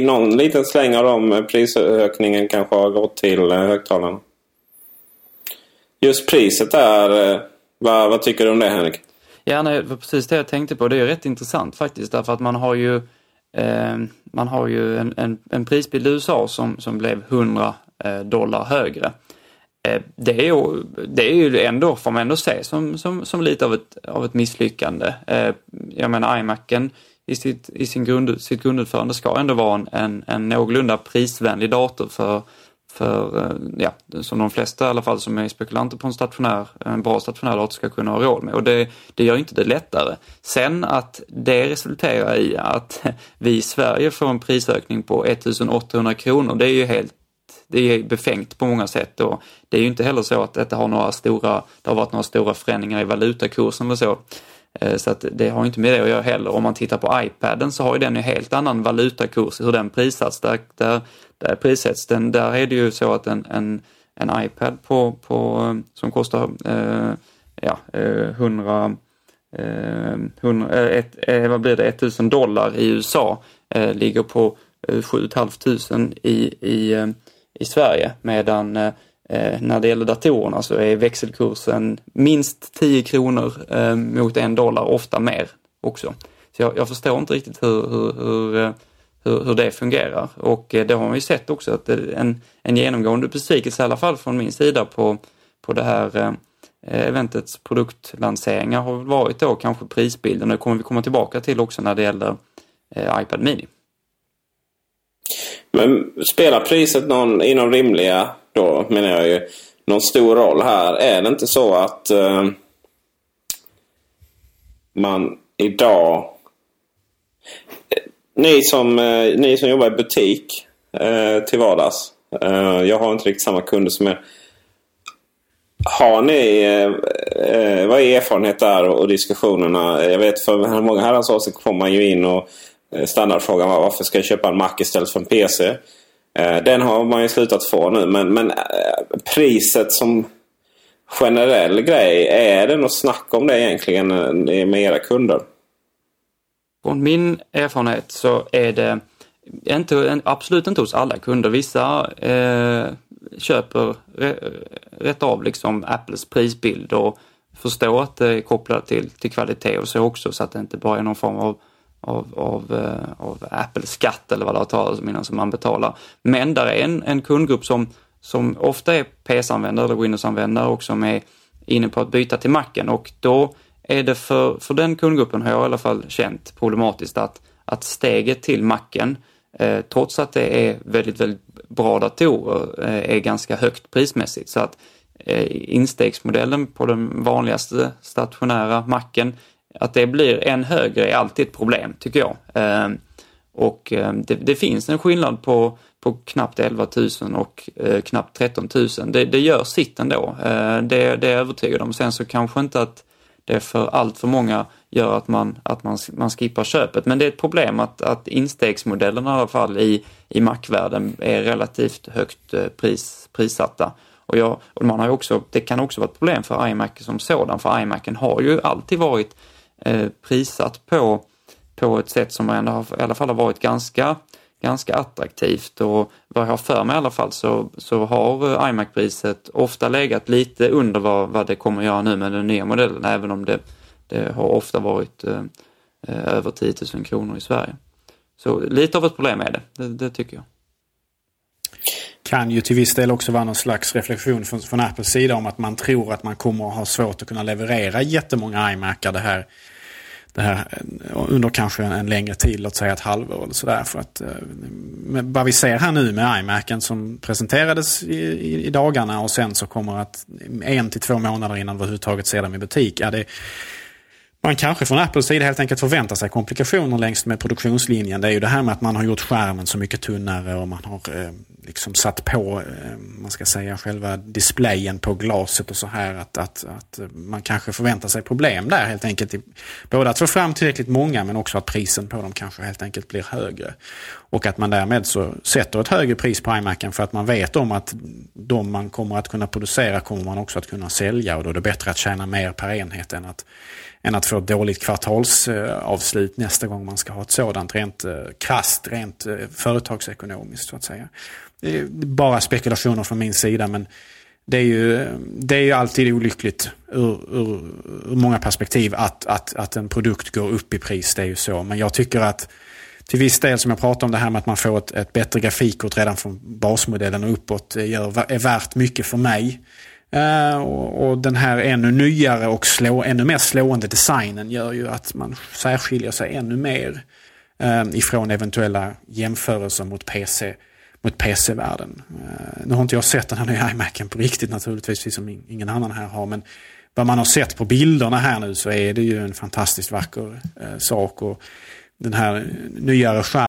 Speaker 2: någon liten släng av de eh, prisökningen kanske har gått till eh, högtalarna. Just priset där, eh, vad, vad tycker du om det Henrik?
Speaker 3: Ja, nej, precis det jag tänkte på. Det är rätt intressant faktiskt därför att man har ju eh, man har ju en, en, en, prisbild i USA som, som blev 100 dollar högre. Eh, det, är ju, det är ju ändå, får man ändå se, som, som, som lite av ett, av ett misslyckande. Eh, jag menar iMacen i sitt, i sin grund, sitt grundutförande ska ändå vara en, en, en någorlunda prisvänlig dator för, för, eh, ja, som de flesta i alla fall som är spekulanter på en stationär, en bra stationär dator ska kunna ha råd med. Och det, det gör inte det lättare. Sen att det resulterar i att [laughs] vi i Sverige får en prisökning på 1800 kronor, det är ju helt det är befängt på många sätt och det är ju inte heller så att detta har några stora, det har varit några stora förändringar i valutakursen eller så. Eh, så att det har inte med det att göra heller. Om man tittar på iPaden så har ju den en helt annan valutakurs, hur den prissätts. Där, där, där prissätts den, där är det ju så att en, en, en iPad på, på, som kostar eh, ja, eh, 100 100, eh, ett, vad blir det, 1000 dollar i USA ligger på 7 500 i, i, i Sverige medan Eh, när det gäller datorerna så är växelkursen minst 10 kronor eh, mot en dollar, ofta mer också. Så jag, jag förstår inte riktigt hur, hur, hur, eh, hur, hur det fungerar och eh, det har man ju sett också att eh, en, en genomgående besvikelse i alla fall från min sida på, på det här eventets produktlanseringar har varit då kanske prisbilden och det kommer vi komma tillbaka till också när det gäller iPad Mini.
Speaker 2: Men spelar priset någon inom rimliga då menar jag ju någon stor roll här. Är det inte så att eh, man idag... Eh, ni som, eh, ni som jobbar i butik eh, till vardags. Eh, jag har inte riktigt samma kunder som er. Har ni, eh, eh, vad är erfarenhet där och, och diskussionerna? Jag vet för många herrans år så kommer man ju in och eh, standardfrågan var varför ska jag köpa en Mac istället för en PC? Eh, den har man ju slutat få nu. Men, men eh, priset som generell grej. Är det något snack om det egentligen eh, med era kunder?
Speaker 3: Från min erfarenhet så är det inte, absolut inte hos alla kunder. Vissa eh, köper rätt av liksom Apples prisbild och förstår att det är kopplat till, till kvalitet och så också så att det inte bara är någon form av av, av, eh, av Apple-skatt eller vad det har talats om innan som man betalar. Men där är en, en kundgrupp som, som ofta är PC-användare eller Windows-användare och som är inne på att byta till Macen och då är det för, för den kundgruppen har jag i alla fall känt problematiskt att, att steget till Macen, eh, trots att det är väldigt, väldigt bra datorer, eh, är ganska högt prismässigt. Så att eh, instegsmodellen på den vanligaste stationära Macen att det blir en högre är alltid ett problem, tycker jag. Ehm, och ehm, det, det, finns en skillnad på, på knappt 11 000 och eh, knappt 13 000. Det, det gör sitt ändå, ehm, det, det är jag övertygad om. Sen så kanske inte att det för allt för många gör att man, att man, man skippar köpet. Men det är ett problem att, att instegsmodellen i alla fall i, i Mac-världen är relativt högt eh, pris, prissatta. Och, jag, och man har också, det kan också vara ett problem för iMac som sådan, för iMacen har ju alltid varit Eh, prissatt på, på ett sätt som ändå har, i alla fall har varit ganska, ganska attraktivt. Och vad jag har för mig i alla fall så, så har eh, iMac-priset ofta legat lite under vad, vad det kommer göra nu med den nya modellen, även om det, det har ofta varit eh, eh över 10 000 kronor i Sverige. Så lite av ett problem är det, det, det tycker jag.
Speaker 4: Kan ju till viss del också vara någon slags reflektion från, från Apples sida om att man tror att man kommer att ha svårt att kunna leverera jättemånga iMacar det här, det här eh, under kanske en, en längre tid, låt säga ett halvår eller sådär. För att, eh, vad vi ser här nu med iMacen som presenterades i, i, i, dagarna och sen så kommer att en till två månader innan vi överhuvudtaget ser dem i butik. Ja, det, man kanske från Apples sida helt enkelt förväntar sig komplikationer längs med produktionslinjen. Det är ju det här med att man har gjort skärmen så mycket tunnare och man har eh, liksom satt på, eh, man ska säga, själva displayen på glaset och så här. Att, att, att man kanske förväntar sig problem där helt enkelt. Både att få fram tillräckligt många men också att prisen på dem kanske helt enkelt blir högre. Och att man därmed så sätter ett högre pris på iMacen för att man vet om att de man kommer att kunna producera kommer man också att kunna sälja och då är det bättre att tjäna mer per enhet än att än att få ett dåligt kvartalsavslut nästa gång man ska ha ett sådant rent eh, krasst, rent eh, företagsekonomiskt så att säga. Det är bara spekulationer från min sida men det är ju, det är ju alltid olyckligt ur, ur, ur många perspektiv att, att, att en produkt går upp i pris. Det är ju så. Men jag tycker att till viss del som jag pratade om det här med att man får ett, ett bättre grafikkort redan från basmodellen och uppåt eh, gör, är värt mycket för mig. Uh, och, och, den här ännu nyare och slå, ännu mer slående designen gör ju att man särskiljer sig ännu mer uh, ifrån eventuella jämförelser mot PC mot PC-världen. Uh, eh, nu har inte jag sett den här nya iMacen på riktigt naturligtvis, liksom som ingen annan här har. Men vad man har sett på bilderna här nu så är det ju en fantastiskt vacker sak. Och den här nyare skärmen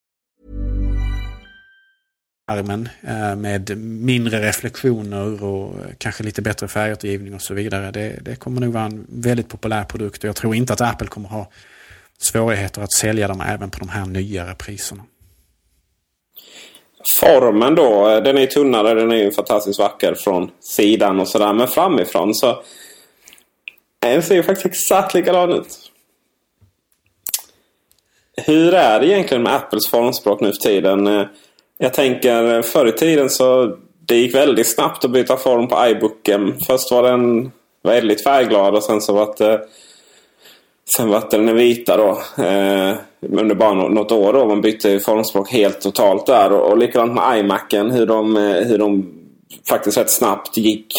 Speaker 4: Armen eh, med mindre reflektioner och eh, kanske lite bättre färgåtergivning och så vidare. Det, det kommer nog vara en väldigt populär produkt och jag tror inte att Apple kommer ha svårigheter att sälja dem även på de här nyare priserna.
Speaker 2: Formen då, eh, den är tunnare, den är ju fantastiskt vacker från sidan och sådär. Men framifrån så den ser ju faktiskt exakt likadan ut. Hur är det egentligen med Apples formspråk nu för tiden? Jag tänker eh, förr i tiden så det gick väldigt snabbt att byta form på iBooken. Först var den väldigt färgglad och sen så var det Sen vart den vita då. Eh, under bara något år då. Man bytte formspråk helt totalt där. Och, och likadant med iMacen. Hur de, eh, hur de faktiskt rätt snabbt gick.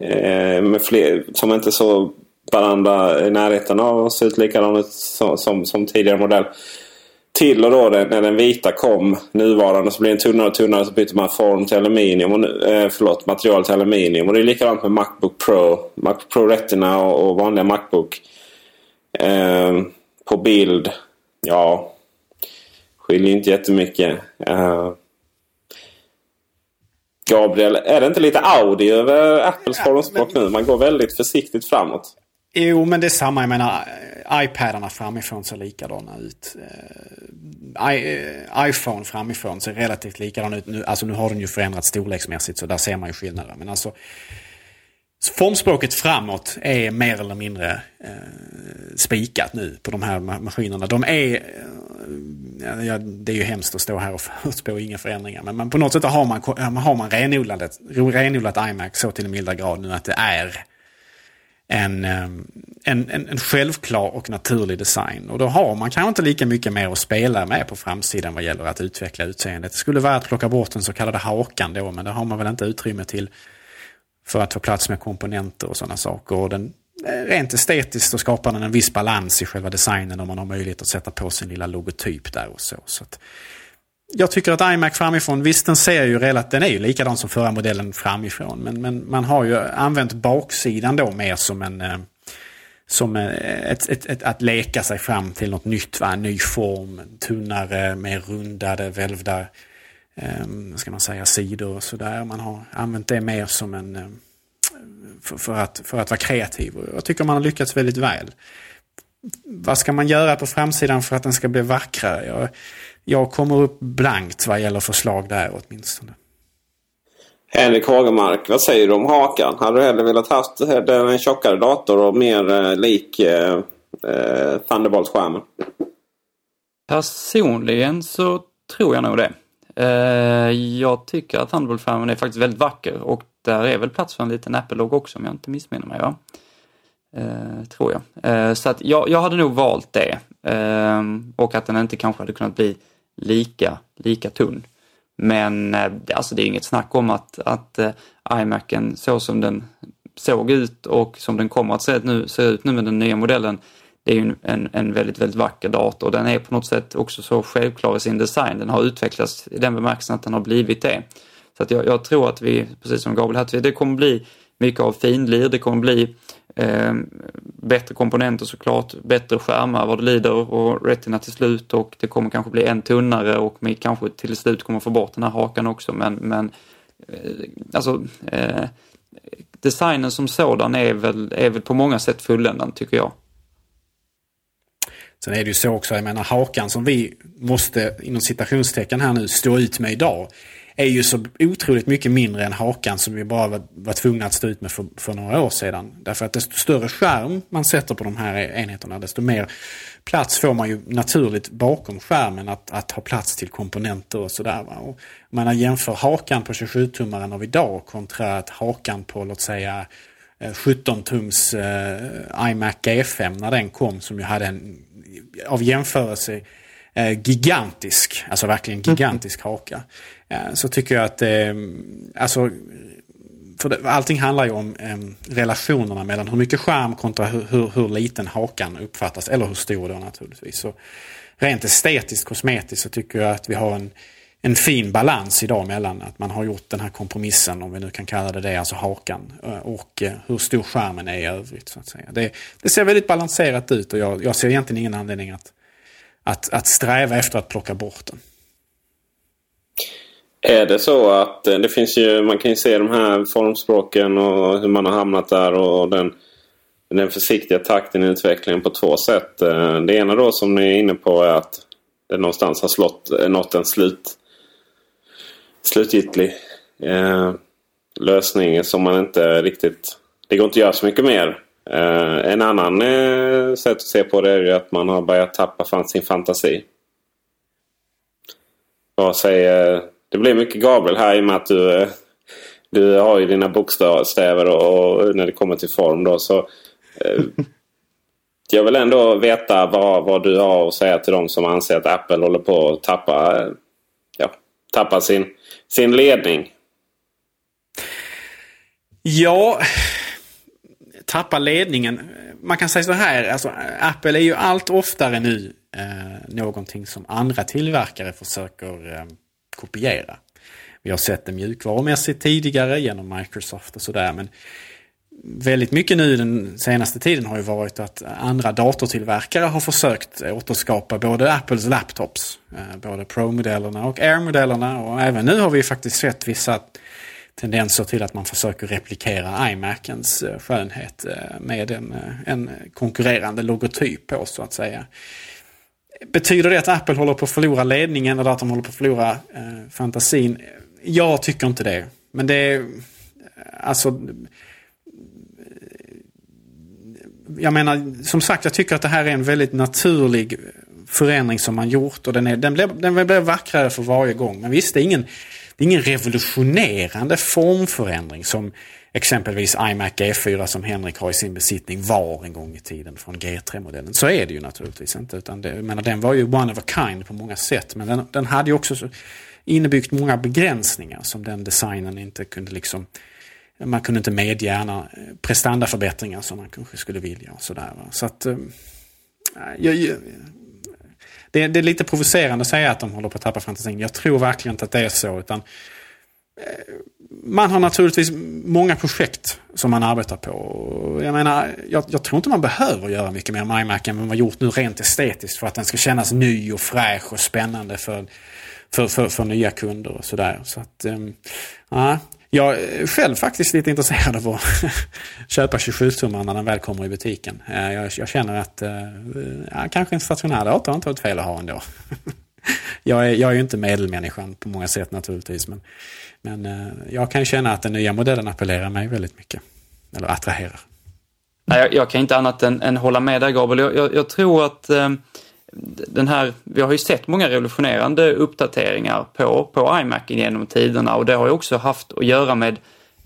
Speaker 2: Eh, med fler, som inte så varandra i närheten av att se ut likadant som, som, som tidigare modell till och då när den vita kom, nuvarande, så blir den tunnare och tunnare. Så byter man form till aluminium. Och, eh, förlåt, material till aluminium. Och det är likadant med Macbook Pro. Macbook Pro Retina och, och vanliga Macbook. Eh, på bild, ja, skiljer inte jättemycket. Eh, Gabriel, är det inte lite Audi över Apples formspråk nu? Man går väldigt försiktigt framåt.
Speaker 4: Jo, men det är samma. Jag menar, iPadarna framifrån ser likadana ut. Eh, I, eh, iPhone framifrån ser relativt likadan ut. Nu, alltså nu har den ju förändrats storleksmässigt så där ser man ju skillnader. Men alltså formspråket framåt är mer eller mindre eh, spikat nu på de här maskinerna. De är, eh, ja, det är ju hemskt att stå här och [laughs] förutspå inga förändringar. Men, men på något sätt har man, har man renodlat, renodlat iMac så till en milda grad nu att det är en, ehm, en, en, en självklar och naturlig design. Och då har man kanske inte lika mycket mer att spela med på framsidan vad gäller att utveckla utseendet. Det skulle vara att plocka bort den så kallade hakan då, men det har man väl inte utrymme till för att få plats med komponenter och sådana saker. Och den, eh, rent estetiskt så skapar den en viss balans i själva designen om man har möjlighet att sätta på sin lilla logotyp där och så. så att, jag tycker att iMac framifrån, visst den ser ju relativt, den är ju likadan som förra modellen framifrån. Men, men man har ju använt baksidan då mer som en eh, som eh, ett, ett, ett, att leka sig fram till något nytt, va? en ny form, tunnare, mer rundade, välvda eh, ska man säga, sidor och sådär. Man har använt det mer som en eh, för, för, att, för att vara kreativ. Jag tycker man har lyckats väldigt väl. Vad ska man göra på framsidan för att den ska bli vackrare? Jag, jag kommer upp blankt vad gäller förslag där åtminstone.
Speaker 2: Henrik Hagemark, vad säger du om hakan? Hade du hellre velat haft en tjockare dator och mer eh, lik eh, eh, Thunderbolt-skärmen?
Speaker 3: Personligen så tror jag nog det. Eh, jag tycker att Thunderbolt-skärmen är faktiskt väldigt vacker och där är väl plats för en liten Apple-logg också om jag inte missminner mig. Va? Eh, tror jag. Eh, så att jag, jag hade nog valt det. Eh, och att den inte kanske hade kunnat bli lika, lika tunn. Men eh, alltså det är inget snack om att, att eh, iMacen så som den såg ut och som den kommer att se ut nu, se ut nu med den nya modellen, det är ju en, en väldigt, väldigt vacker dator. Den är på något sätt också så självklar i sin design. Den har utvecklats i den bemärkelsen att den har blivit det. Så att jag, jag tror att vi, precis som Gabriel här, det kommer bli mycket av finlir, det kommer bli eh, bättre komponenter såklart, bättre skärmar vad det lider och Retina till slut. Och det kommer kanske bli en tunnare och vi kanske till slut kommer få bort den här hakan också. Men, men eh, alltså eh, designen som sådan är väl, är väl på många sätt fulländad tycker jag.
Speaker 4: Sen är det ju så också, jag menar hakan som vi måste inom citationstecken här nu stå ut med idag är ju så otroligt mycket mindre än hakan som vi bara var, var tvungna att stå ut med för, för, några år sedan. Därför att desto större skärm man sätter på de här enheterna desto mer plats får man ju naturligt bakom skärmen att, att ha plats till komponenter och sådär. Om man jämför hakan på 27-tummaren av idag kontra att hakan på låt säga eh, 17-tums eh, iMac e G5 när den kom som ju hade en av jämförelse eh, gigantisk, alltså verkligen gigantisk haka. Eh, så tycker jag att, eh, alltså, för det, allting handlar ju om eh, relationerna mellan hur mycket skärm kontra hur, hur, hur, liten hakan uppfattas, eller hur stor då naturligtvis. Så rent estetiskt, kosmetiskt så tycker jag att vi har en, en fin balans idag mellan att man har gjort den här kompromissen, om vi nu kan kalla det det, alltså hakan, eh, och eh, hur stor skärmen är i övrigt. Så att säga. Det, det ser väldigt balanserat ut och jag, jag ser egentligen ingen anledning att, att, att sträva efter att plocka bort den.
Speaker 2: Är det så att eh, det finns ju, man kan ju se de här formspråken och hur man har hamnat där och den, den försiktiga takten i utvecklingen på två sätt. Eh, det ena då som ni är inne på är att det någonstans har slått, eh, nått en slut, slutgiltig eh, lösning som man inte riktigt... Det går inte att göra så mycket mer. Eh, en annan eh, sätt att se på det är ju att man har börjat tappa sin fantasi. Vad säger... Det blir mycket Gabriel här i och med att du, eh, du har ju dina bokstäver och, och när det kommer till form då så... Eh, [laughs] jag vill ändå veta vad, vad du har att säga till de som anser att Apple håller på att tappa, eh, ja, tappa sin, sin ledning.
Speaker 4: Ja, tappa ledningen. Man kan säga så här, alltså, Apple är ju allt oftare nu eh, någonting som andra tillverkare försöker eh, kopiera. Vi har sett det mjukvarumässigt tidigare genom Microsoft och sådär. Men väldigt mycket nu den senaste tiden har ju varit att andra datortillverkare har försökt återskapa både Apples laptops, eh, både Pro-modellerna och Air-modellerna och även nu har vi faktiskt sett vissa tendenser till att man försöker replikera iMacens eh, skönhet eh, med en, en konkurrerande logotyp på så att säga. Betyder det att Apple håller på att förlora ledningen eller att de håller på att förlora eh, fantasin? Jag tycker inte det. Men det är alltså eh, jag menar, som sagt, jag tycker att det här är en väldigt naturlig förändring som man gjort och den, är, den, blir, den blir vackrare för varje gång. Men visst, det är ingen, det är ingen revolutionerande formförändring som exempelvis iMac e G4 som Henrik har i sin besittning var en gång i tiden från G3-modellen. Så är det ju naturligtvis inte. Utan det, menar, den var ju one of a kind på många sätt. Men den, den hade ju också innebyggt många begränsningar som den designen inte kunde liksom man kunde inte medge eh, prestandaförbättringar som man kanske skulle vilja. Och sådär, Så att, äh, jag, det, det, är lite provocerande att säga att de håller på att tappa fantasin. Jag tror verkligen inte att det är så. utan eh, Man har naturligtvis många projekt som man arbetar på. Jag menar, jag, jag tror inte man behöver göra mycket mer med iMac än vad man gjort nu rent estetiskt för att den ska kännas ny och fräsch och spännande för, för, för, för nya kunder och sådär. Så att, ehm, ja, jag är själv faktiskt lite intresserad av att [laughs] köpa 27-tummaren när den väl kommer i butiken. Eh, jag, jag känner att eh, ja, kanske en stationär dator inte varit fel att ha ändå. [laughs] jag, är, jag är ju inte medelmänniskan på många sätt naturligtvis. Men, men jag kan känna att den nya modellen appellerar mig väldigt mycket. Eller attraherar.
Speaker 3: Nej, jag, jag kan inte annat än, än hålla med dig Gabriel. Jag, jag, jag tror att eh, den här, vi har ju sett många revolutionerande uppdateringar på, på iMacen genom tiderna och det har ju också haft att göra med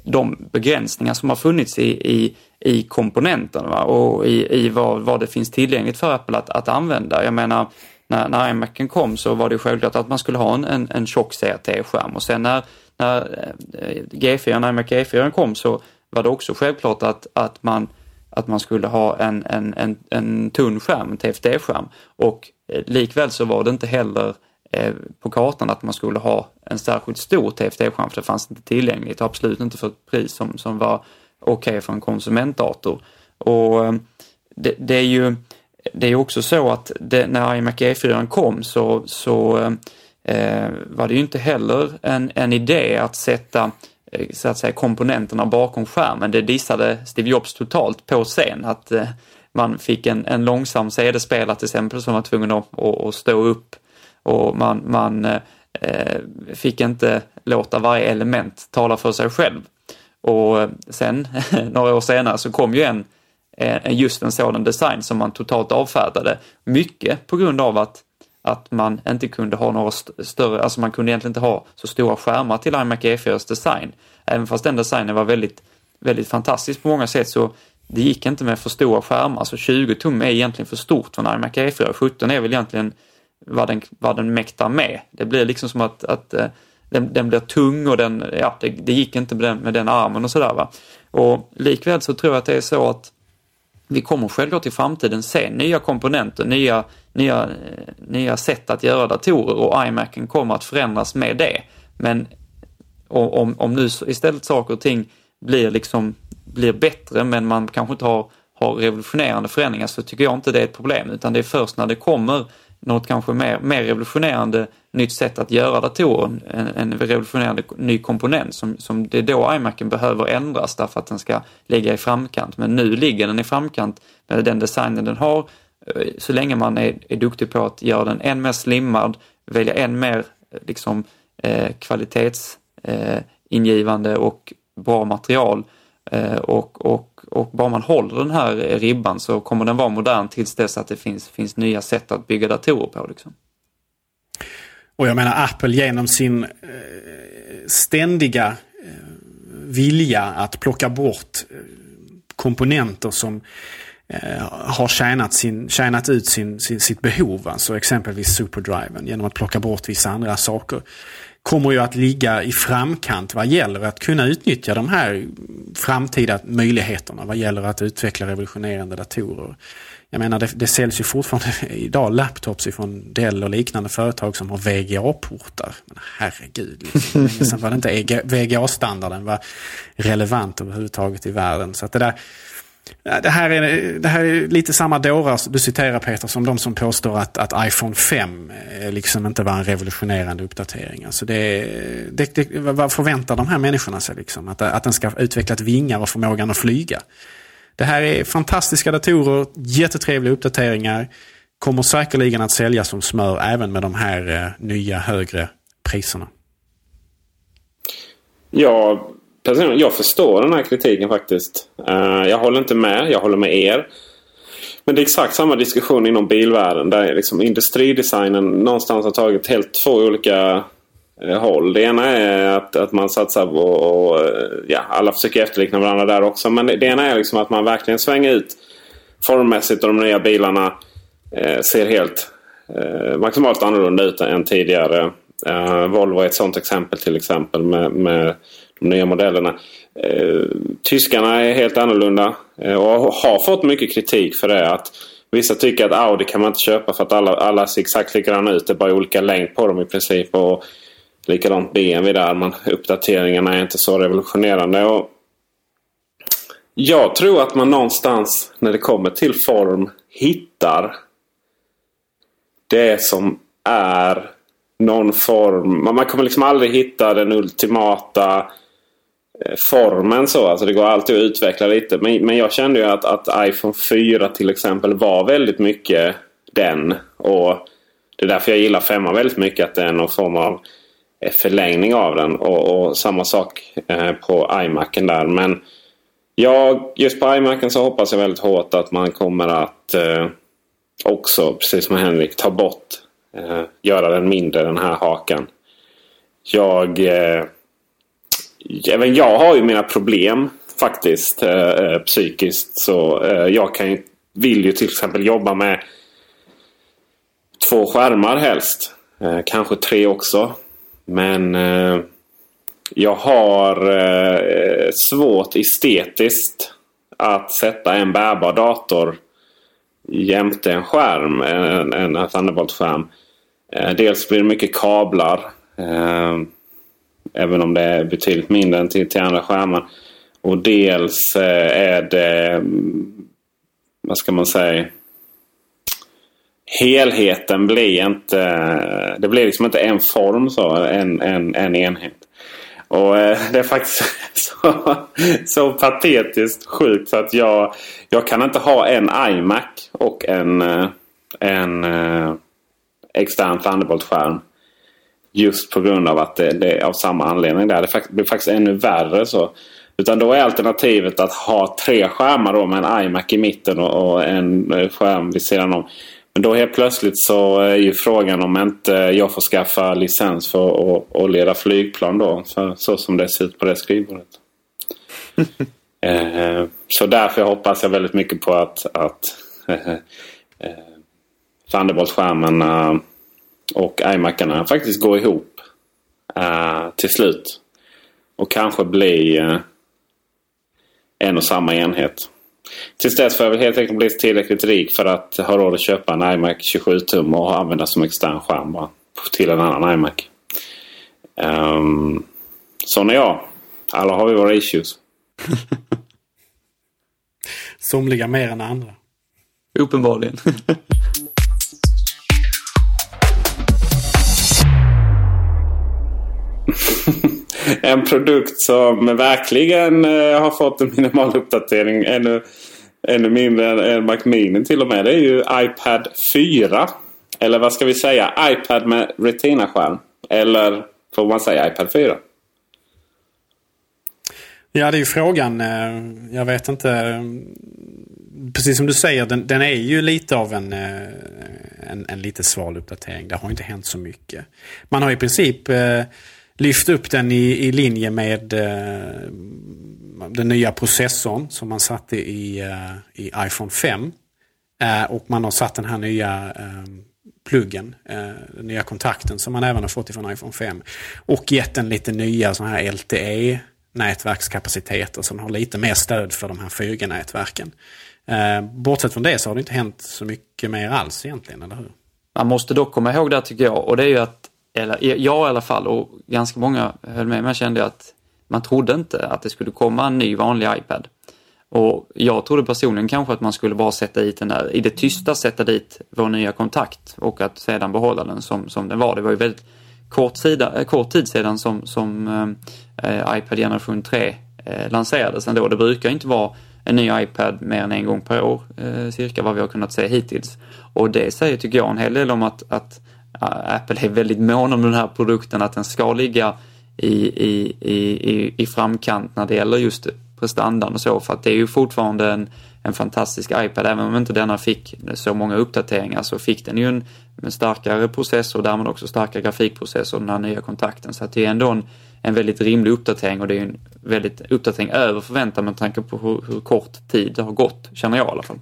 Speaker 3: de begränsningar som har funnits i, i, i komponenterna och i, i vad, vad det finns tillgängligt för Apple att, att använda. Jag menar, när, när iMacen kom så var det självklart att man skulle ha en, en, en tjock CRT-skärm och sen när, när eh, G4, iMac G4 kom så var det också självklart att, att, man, att man skulle ha en, en, en, en tunn skärm, en TFT-skärm. Och eh, likväl så var det inte heller eh, på kartan att man skulle ha en särskilt stor TFT-skärm för det fanns inte tillgängligt och absolut inte för ett pris som, som var okej okay för en konsumentdator. Och eh, det, det, är ju det är också så att det, när iMac E4 kom så, så eh, var det ju inte heller en, en idé att sätta Eh, så att säga komponenterna bakom skärmen. Det dissade Steve Jobs totalt på scen att eh, man fick en, en långsam CD-spelare till exempel som var tvungen att, att, att stå upp och man, man eh, eh fick inte låta varje element tala för sig själv. Och sen [laughs] några år senare så kom ju en just en sådan design som man totalt avfärdade. Mycket på grund av att, att man inte kunde ha några st större, alltså man kunde egentligen inte ha så stora skärmar till iMac E4s design. Även fast den designen var väldigt, väldigt fantastisk på många sätt så det gick inte med för stora skärmar, så 20 tum är egentligen för stort för en iMac E4. 17 är väl egentligen vad den, vad den mäktar med. Det blir liksom som att, att eh, den, den blir tung och den, ja, det, det gick inte med den, med den armen och sådär va. Och likväl så tror jag att det är så att vi kommer självklart i framtiden se nya komponenter, nya, nya, nya sätt att göra datorer och iMacen kommer att förändras med det. Men om, om nu istället saker och ting blir liksom blir bättre men man kanske inte har, har revolutionerande förändringar så tycker jag inte det är ett problem utan det är först när det kommer något kanske mer, mer revolutionerande nytt sätt att göra datorer, en, en revolutionerande ny komponent som, som det är då iMacen behöver ändras därför att den ska ligga i framkant. Men nu ligger den i framkant med den designen den har. Eh, så länge man är, är duktig på att göra den än mer slimmad, välja än mer eh, liksom, eh, kvalitetsingivande eh, och bra material eh, och, och och bara man håller den här ribban så kommer den vara modern tills dess att det finns, finns nya sätt att bygga datorer på. Liksom.
Speaker 4: Och jag menar Apple genom sin eh, ständiga eh, vilja att plocka bort eh, komponenter som har tjänat, sin, tjänat ut sin, sin, sitt behov, alltså exempelvis superdriven, genom att plocka bort vissa andra saker kommer ju att ligga i framkant vad gäller att kunna utnyttja de här framtida möjligheterna vad gäller att utveckla revolutionerande datorer. Jag menar det, det säljs ju fortfarande [laughs] idag laptops ifrån Dell och liknande företag som har VGA-portar. Men herregud, liksom. [laughs] sen var det inte VGA-standarden var relevant överhuvudtaget i världen. Så att det där det här, är, det här är lite samma dårar du citerar Peter som de som påstår att, att iPhone 5 eh, liksom inte var en revolutionerande uppdatering. Alltså det, det, det, vad förväntar de här människorna sig? Liksom? Att, att den ska utveckla vingar och förmågan att flyga. Det här är fantastiska datorer, jättetrevliga uppdateringar. Kommer säkerligen att säljas som smör även med de här eh, nya högre priserna.
Speaker 2: Ja, personligen, jag förstår den här kritiken faktiskt. Uh, jag håller inte med. Jag håller med er. Men det är exakt samma diskussion inom bilvärlden. Där liksom industridesignen någonstans har tagit helt två olika Eh, håll. Det ena är att, att man satsar på... Och, eh, ja, alla försöker efterlikna varandra där också. Men det, det ena är liksom att man verkligen svänger ut formmässigt och de nya bilarna eh, ser helt eh, maximalt annorlunda ut än tidigare. Volvo är ett sånt exempel till exempel med, med de nya modellerna. Eh, tyskarna är helt annorlunda eh, och har fått mycket kritik för det. Att Vissa tycker att Audi kan man inte köpa för att alla, alla ser exakt likadana ut. Det är bara olika längd på dem i princip. Och likadant BMW där. Man, uppdateringarna är inte så revolutionerande. Och jag tror att man någonstans när det kommer till form hittar det som är någon form. Man kommer liksom aldrig hitta den ultimata eh, formen så. Alltså det går alltid att utveckla lite. Men, men jag kände ju att, att iPhone 4 till exempel var väldigt mycket den. Och Det är därför jag gillar 5 väldigt mycket. Att det är någon form av Eh, förlängning av den. Och, och samma sak eh, på iMacen där. Men jag, just på iMacen så hoppas jag väldigt hårt att man kommer att eh, också, precis som Henrik, ta bort, eh, göra den mindre den här hakan. Jag... Eh, även jag har ju mina problem faktiskt eh, eh, psykiskt. Så eh, jag kan ju, vill ju till exempel jobba med två skärmar helst. Eh, kanske tre också. Men eh, jag har eh, svårt estetiskt att sätta en bärbar dator jämte en skärm, en, en, en Thunderbolt-skärm. Eh, dels blir det mycket kablar. Eh, även om det är betydligt mindre än till, till andra skärmar. Och dels eh, är det, mm, vad ska man säga, helheten blir inte, det blir liksom inte en form så, en, en, en enhet. Och eh, det är faktiskt [laughs] så, så patetiskt sjukt så att jag, jag kan inte ha en iMac och en, eh, en eh, extern Thunderbolt-skärm. Just på grund av att det, det av samma anledning där. Det blir faktiskt ännu värre så. Utan då är alternativet att ha tre skärmar då med en iMac i mitten och, och en eh, skärm vid sidan om. Men då helt plötsligt så är ju frågan om inte jag får skaffa licens för att, att leda flygplan då. Så, så som det ser ut på det skrivbordet. [laughs] eh, så därför hoppas jag väldigt mycket på att, att eh, eh, Thunderbolt-skärmarna och iMacarna faktiskt går ihop eh, till slut. Och kanske bli eh, en och samma enhet. Tills dess får jag väl helt enkelt bli tillräckligt rik för att ha råd att köpa en iMac 27 tum och använda som extern skärm bara, till en annan iMac. Um, sån är jag. Alla har vi våra issues. [laughs]
Speaker 4: Somliga mer än andra.
Speaker 3: Uppenbarligen. [laughs] [laughs]
Speaker 2: en produkt som verkligen eh, har fått en minimal uppdatering. Ännu, ännu mindre än, Mac Mini till och med. Det är ju iPad 4. Eller vad ska vi säga? iPad med Retina-skärm. Eller får man säga iPad 4?
Speaker 4: Ja, det är ju frågan. Eh, jag vet inte. Precis som du säger, den, den är ju lite av en, eh, en, en, lite sval uppdatering. Det har inte hänt så mycket. Man har i princip eh, lyft upp den i, i linje med eh, den nya processorn som man satte i, eh, i iPhone 5. Eh, och man har satt den här nya eh, pluggen, eh, den nya kontakten som man även har fått ifrån iPhone 5. Och gett den lite nya sådana här LTE nätverkskapaciteter som har lite mer stöd för de här 4G-nätverken. Eh, bortsett från det så har det inte hänt så mycket mer alls egentligen, eller hur?
Speaker 3: Man måste dock komma ihåg det tycker jag och det är ju att eller jag i alla fall och ganska många höll med mig, kände att man trodde inte att det skulle komma en ny vanlig iPad. Och jag trodde personligen kanske att man skulle bara sätta dit den där, i det tysta sätta dit vår nya kontakt och att sedan behålla den som, som den var. Det var ju väldigt kort, sida, eh, kort tid sedan som, som eh, iPad generation 3 eh, lanserades ändå. Det brukar inte vara en ny iPad mer än en gång per år, eh, cirka vad vi har kunnat se hittills. Och det säger, tycker jag, en hel del om att, att Apple är väldigt mån om den här produkten, att den ska ligga i, i, i, i framkant när det gäller just prestandan och så. För att det är ju fortfarande en, en fantastisk iPad. Även om inte denna fick så många uppdateringar så fick den ju en, en starkare processor och därmed också starkare grafikprocessor, den här nya kontakten. Så att det är ändå en, en väldigt rimlig uppdatering och det är en väldigt uppdatering över förväntan med tanke på hur, hur kort tid det har gått, känner jag i alla fall.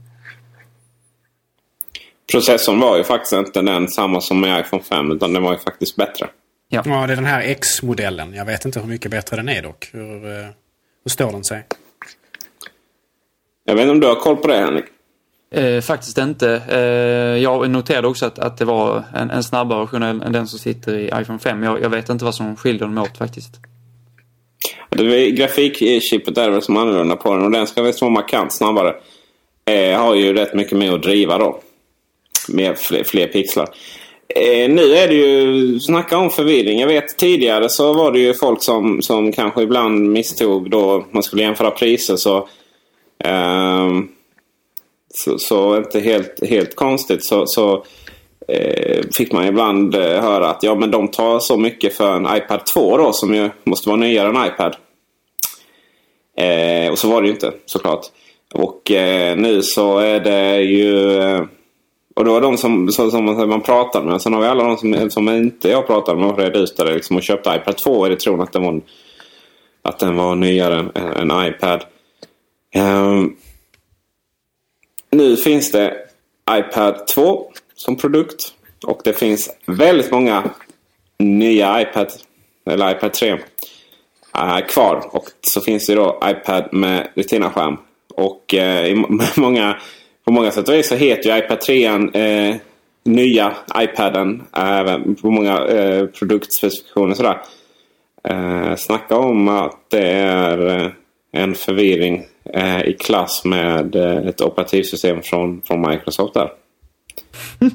Speaker 2: Processorn var ju faktiskt inte den samma som med iPhone 5 utan den var ju faktiskt bättre.
Speaker 4: Ja, ja det är den här X-modellen. Jag vet inte hur mycket bättre den är dock. Hur, eh, hur står den sig?
Speaker 2: Jag vet inte om du har koll på det Henrik?
Speaker 3: Eh, faktiskt inte. Eh, jag noterade också att, att det var en, en snabbare version än den som sitter i iPhone 5. Jag, jag vet inte vad som skiljer dem åt faktiskt.
Speaker 2: Grafikchippet är väl som annorlunda på den och den ska visst vara markant snabbare. Eh, har ju rätt mycket med att driva då med fler, fler pixlar. Eh, nu är det ju, snacka om förvirring. Jag vet tidigare så var det ju folk som, som kanske ibland misstog då man skulle jämföra priser så eh, så, så, inte helt, helt konstigt så, så eh, fick man ibland eh, höra att ja men de tar så mycket för en iPad 2 då som ju måste vara nyare än iPad. Eh, och så var det ju inte såklart. Och eh, nu så är det ju eh, och det var de som, som, som man pratade med. Sen har vi alla de som, som inte jag pratade med och redde ut det liksom, och köpte iPad 2 i det tron att den var att den var nyare än, än iPad. Um, nu finns det iPad 2 som produkt. Och det finns väldigt många nya iPad, eller iPad 3 uh, eh, kvar. Och så finns det då iPad med Retina-skärm. Och uh, [laughs] många, på många sätt och vis så heter ju iPad 3 uh, nya iPaden. Även på många uh, produktspecifikationer sådär. Uh, snacka om att det är en förvirring i klass med ett operativsystem från, från Microsoft där. [laughs]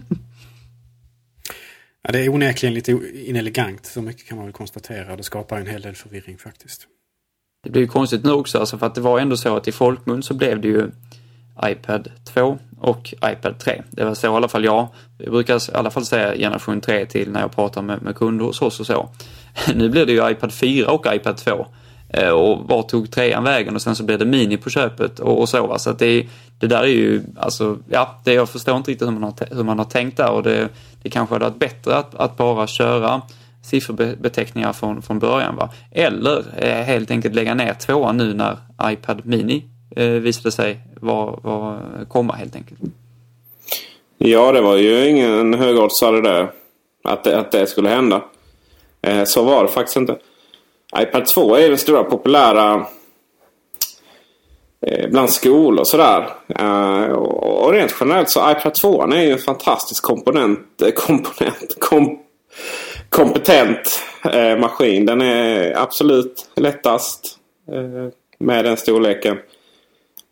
Speaker 4: Ja, det är onekligen lite inelegant. Så mycket kan man väl konstatera. Det skapar en hel del förvirring faktiskt.
Speaker 3: Det blir ju konstigt nu också, alltså för att det var ändå så att i folkmun så blev det ju iPad 2 och iPad 3. Det var så i alla fall jag. Jag brukar i alla fall säga generation 3 till när jag pratar med, med kunder hos oss och så. [laughs] Nu blir det ju iPad 4 och iPad 2. Eh, och var tog trean vägen och sen så blev det Mini på köpet och, och så. Så att det, det där är ju, alltså, ja, det, jag förstår inte riktigt hur man har, hur man har tänkt där och det, det kanske hade varit bättre att, att bara köra sifferbeteckningar från, från början. Va? Eller eh, helt enkelt lägga ner tvåan nu när iPad Mini eh, visade sig var, var, komma helt enkelt.
Speaker 2: Ja, det var ju ingen högoddsare där att det, att det skulle hända. Eh, så var det faktiskt inte iPad 2 är den stora populära eh, bland skolor och sådär. Eh, och rent generellt så iPad 2 är ju en fantastisk komponent, eh, komponent kom, kompetent eh, maskin. Den är absolut lättast med den storleken.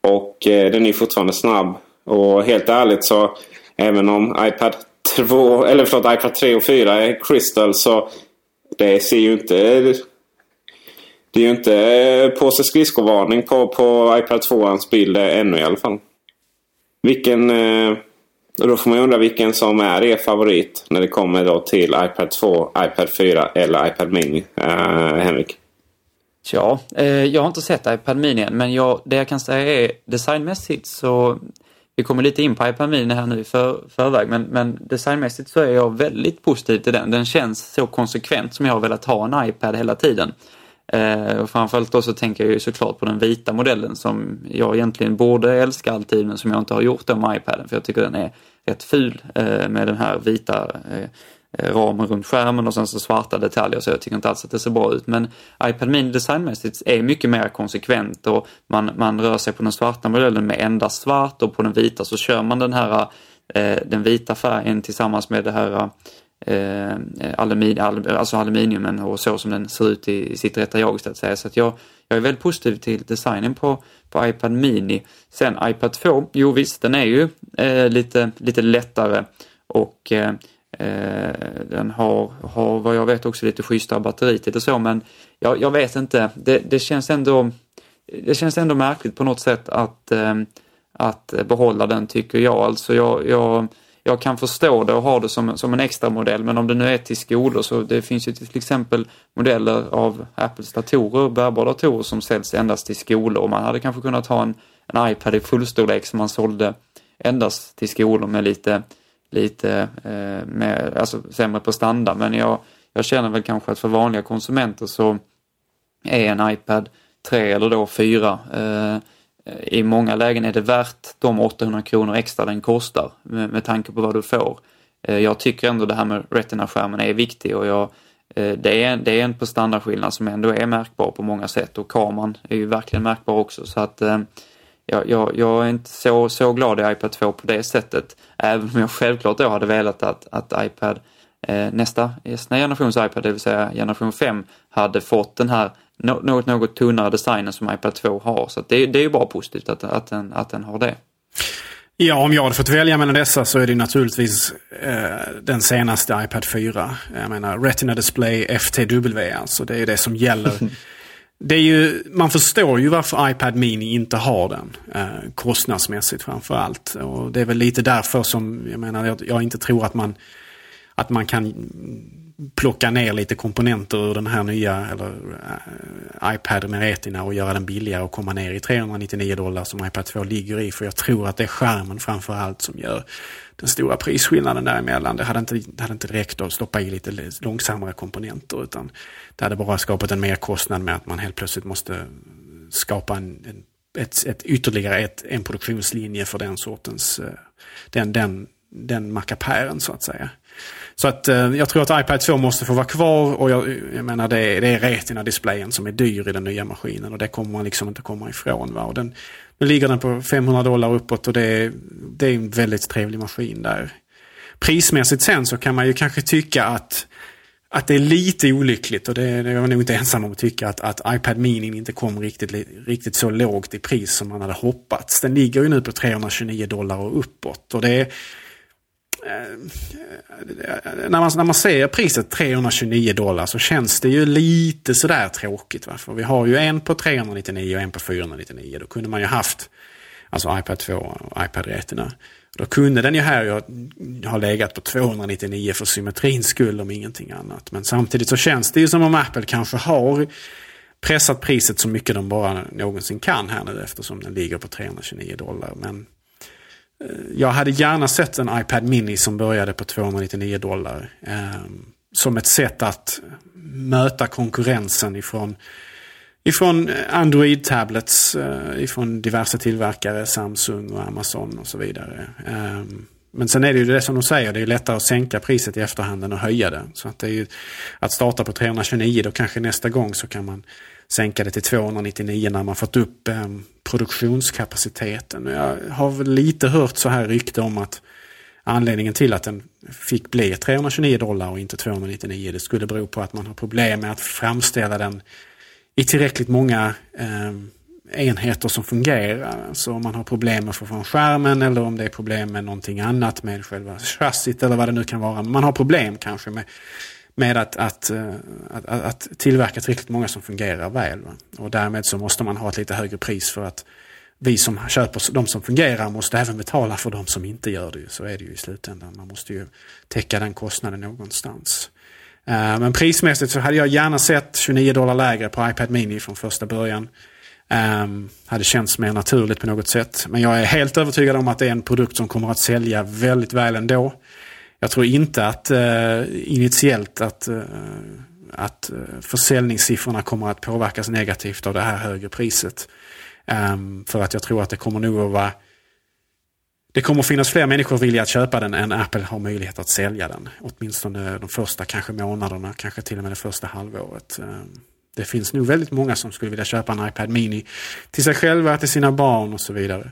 Speaker 2: Och eh, den är fortfarande snabb. Och helt ärligt så även om iPad 2, eller förlåt, iPad 3 och 4 är Crystal så det ser ju inte det är ju inte eh, på påse skridskovarning på, på iPad 2-ans bild ännu i alla fall. Vilken... Eh, då får man ju undra vilken som är er favorit när det kommer då till iPad 2, iPad 4 eller iPad Mini. Uh, Henrik?
Speaker 3: Ja, eh, jag har inte sett iPad Mini än, men jag, det jag kan säga är designmässigt så vi kommer lite in på iPad Mini här nu i för, förväg, men, men designmässigt så är jag väldigt positiv till den. Den känns så konsekvent som jag har velat ha en iPad hela tiden. Eh, och framförallt då så tänker jag ju såklart på den vita modellen som jag egentligen borde älska alltid men som jag inte har gjort om med iPaden för jag tycker den är rätt ful eh, med den här vita eh, Eh, ramen runt skärmen och sen så svarta detaljer så jag tycker inte alls att det ser bra ut. Men iPad Mini designmässigt är mycket mer konsekvent och man, man rör sig på den svarta modellen med endast svart och på den vita så kör man den här eh, den vita färgen tillsammans med det här eh, aluminium, alltså aluminiumen och så som den ser ut i, i sitt rätta jag så att säga. Så att jag, jag är väldigt positiv till designen på, på iPad Mini. Sen iPad 2, jo visst den är ju eh, lite, lite lättare och eh, Eh, den har, har vad jag vet också lite schysstare batteritid och så men jag, jag vet inte, det, det känns ändå det känns ändå märkligt på något sätt att, eh, att behålla den tycker jag. Alltså jag, jag jag kan förstå det och ha det som, som en extra modell men om det nu är till skolor så det finns ju till exempel modeller av Apples datorer, bärbara datorer som säljs endast till skolor. Man hade kanske kunnat ha en, en iPad i fullstorlek som man sålde endast till skolor med lite, lite eh, mer, alltså sämre prestanda men jag, jag känner väl kanske att för vanliga konsumenter så är en iPad 3 eller då 4 eh, i många lägen är det värt de 800 kronor extra den kostar med, med tanke på vad du får. Eh, jag tycker ändå det här med Retina-skärmen är viktig och jag, eh, det, är, det är en prestandaskillnad som ändå är märkbar på många sätt och kameran är ju verkligen märkbar också så att eh, jag, jag, jag, är inte så, så glad i iPad 2 på det sättet. Även om jag självklart då hade velat att, att iPad nästa, nästa generations iPad, det vill säga generation 5, hade fått den här något, något tunnare designen som iPad 2 har. Så det, det är ju bara positivt att, att, den, att den har det.
Speaker 4: Ja, om jag hade fått välja mellan dessa så är det naturligtvis eh, den senaste iPad 4. Jag menar Retina Display FTW alltså. Det är det som gäller. [laughs] det är ju, man förstår ju varför iPad Mini inte har den. Eh, kostnadsmässigt framförallt. Och det är väl lite därför som jag menar jag, jag inte tror att man att man kan plocka ner lite komponenter ur den här nya eller, uh, iPad med Retina och göra den billigare och komma ner i 399 dollar som iPad 2 ligger i. För jag tror att det är skärmen framförallt som gör den stora prisskillnaden däremellan. Det hade inte, det hade inte räckt att stoppa i lite långsammare komponenter utan det hade bara skapat en merkostnad med att man helt plötsligt måste skapa en, en ett, ett, ytterligare ett, en produktionslinje för den sortens, eh, den, den, den mackapären så att säga. Så att eh, jag tror att iPad 2 måste få vara kvar och jag, jag menar det är, det är Retina-displayen som är dyr i den nya maskinen och det kommer man liksom inte komma ifrån. Va? Och den, nu ligger den på 500 dollar uppåt och det är, det är en väldigt trevlig maskin där. Prismässigt sen så kan man ju kanske tycka att att det är lite olyckligt och det är jag nog inte ensam om att tycka att, att iPad Mini inte kom riktigt, riktigt så lågt i pris som man hade hoppats. Den ligger ju nu på 329 dollar och uppåt. Och det är, Eh, när, man, när man ser priset 329 dollar så känns det ju lite sådär tråkigt. Va? För vi har ju en på 399 och en på 499. Då kunde man ju haft alltså iPad 2 och iPad Retina. Då kunde den ju här ha legat på 299 för symmetrins skull om ingenting annat. Men samtidigt så känns det ju som om Apple kanske har pressat priset så mycket de bara någonsin kan här nu eftersom den ligger på 329 dollar. Men jag hade gärna sett en iPad Mini som började på 299 dollar. Eh, som ett sätt att möta konkurrensen ifrån Ifrån Android-tablets, eh, ifrån diverse tillverkare, Samsung och Amazon och så vidare. Eh, men sen är det ju det som de säger, det är lättare att sänka priset i efterhand än att höja det. Så att det är ju att starta på 329, då kanske nästa gång så kan man sänka det till 299 när man fått upp eh, produktionskapaciteten. Jag har väl lite hört så här rykte om att anledningen till att den fick bli 329 dollar och inte 299 det skulle bero på att man har problem med att framställa den i tillräckligt många eh, enheter som fungerar. Så om man har problem med att få fram skärmen eller om det är problem med någonting annat med själva chassit eller vad det nu kan vara. Man har problem kanske med, med att, eh, att, att, att tillverka tillräckligt många som fungerar väl. Och därmed så måste man ha ett lite högre pris för att vi som köper de som fungerar måste även betala för de som inte gör det. Så är det ju i slutändan. Man måste ju täcka den kostnaden någonstans. Eh, men prismässigt så hade jag gärna sett 29 dollar lägre på iPad Mini från första början. Um, hade känts mer naturligt på något sätt. Men jag är helt övertygad om att det är en produkt som kommer att sälja väldigt väl ändå. Jag tror inte att eh, initiellt att, eh, att eh, försäljningssiffrorna kommer att påverkas negativt av det här högre priset. Um, för att jag tror att det kommer nog att vara det kommer finnas fler människor villiga att köpa den än Apple har möjlighet att sälja den. Åtminstone de första kanske månaderna, kanske till och med det första halvåret. Um, det finns nog väldigt många som skulle vilja köpa en iPad Mini till sig själva, till sina barn och så vidare.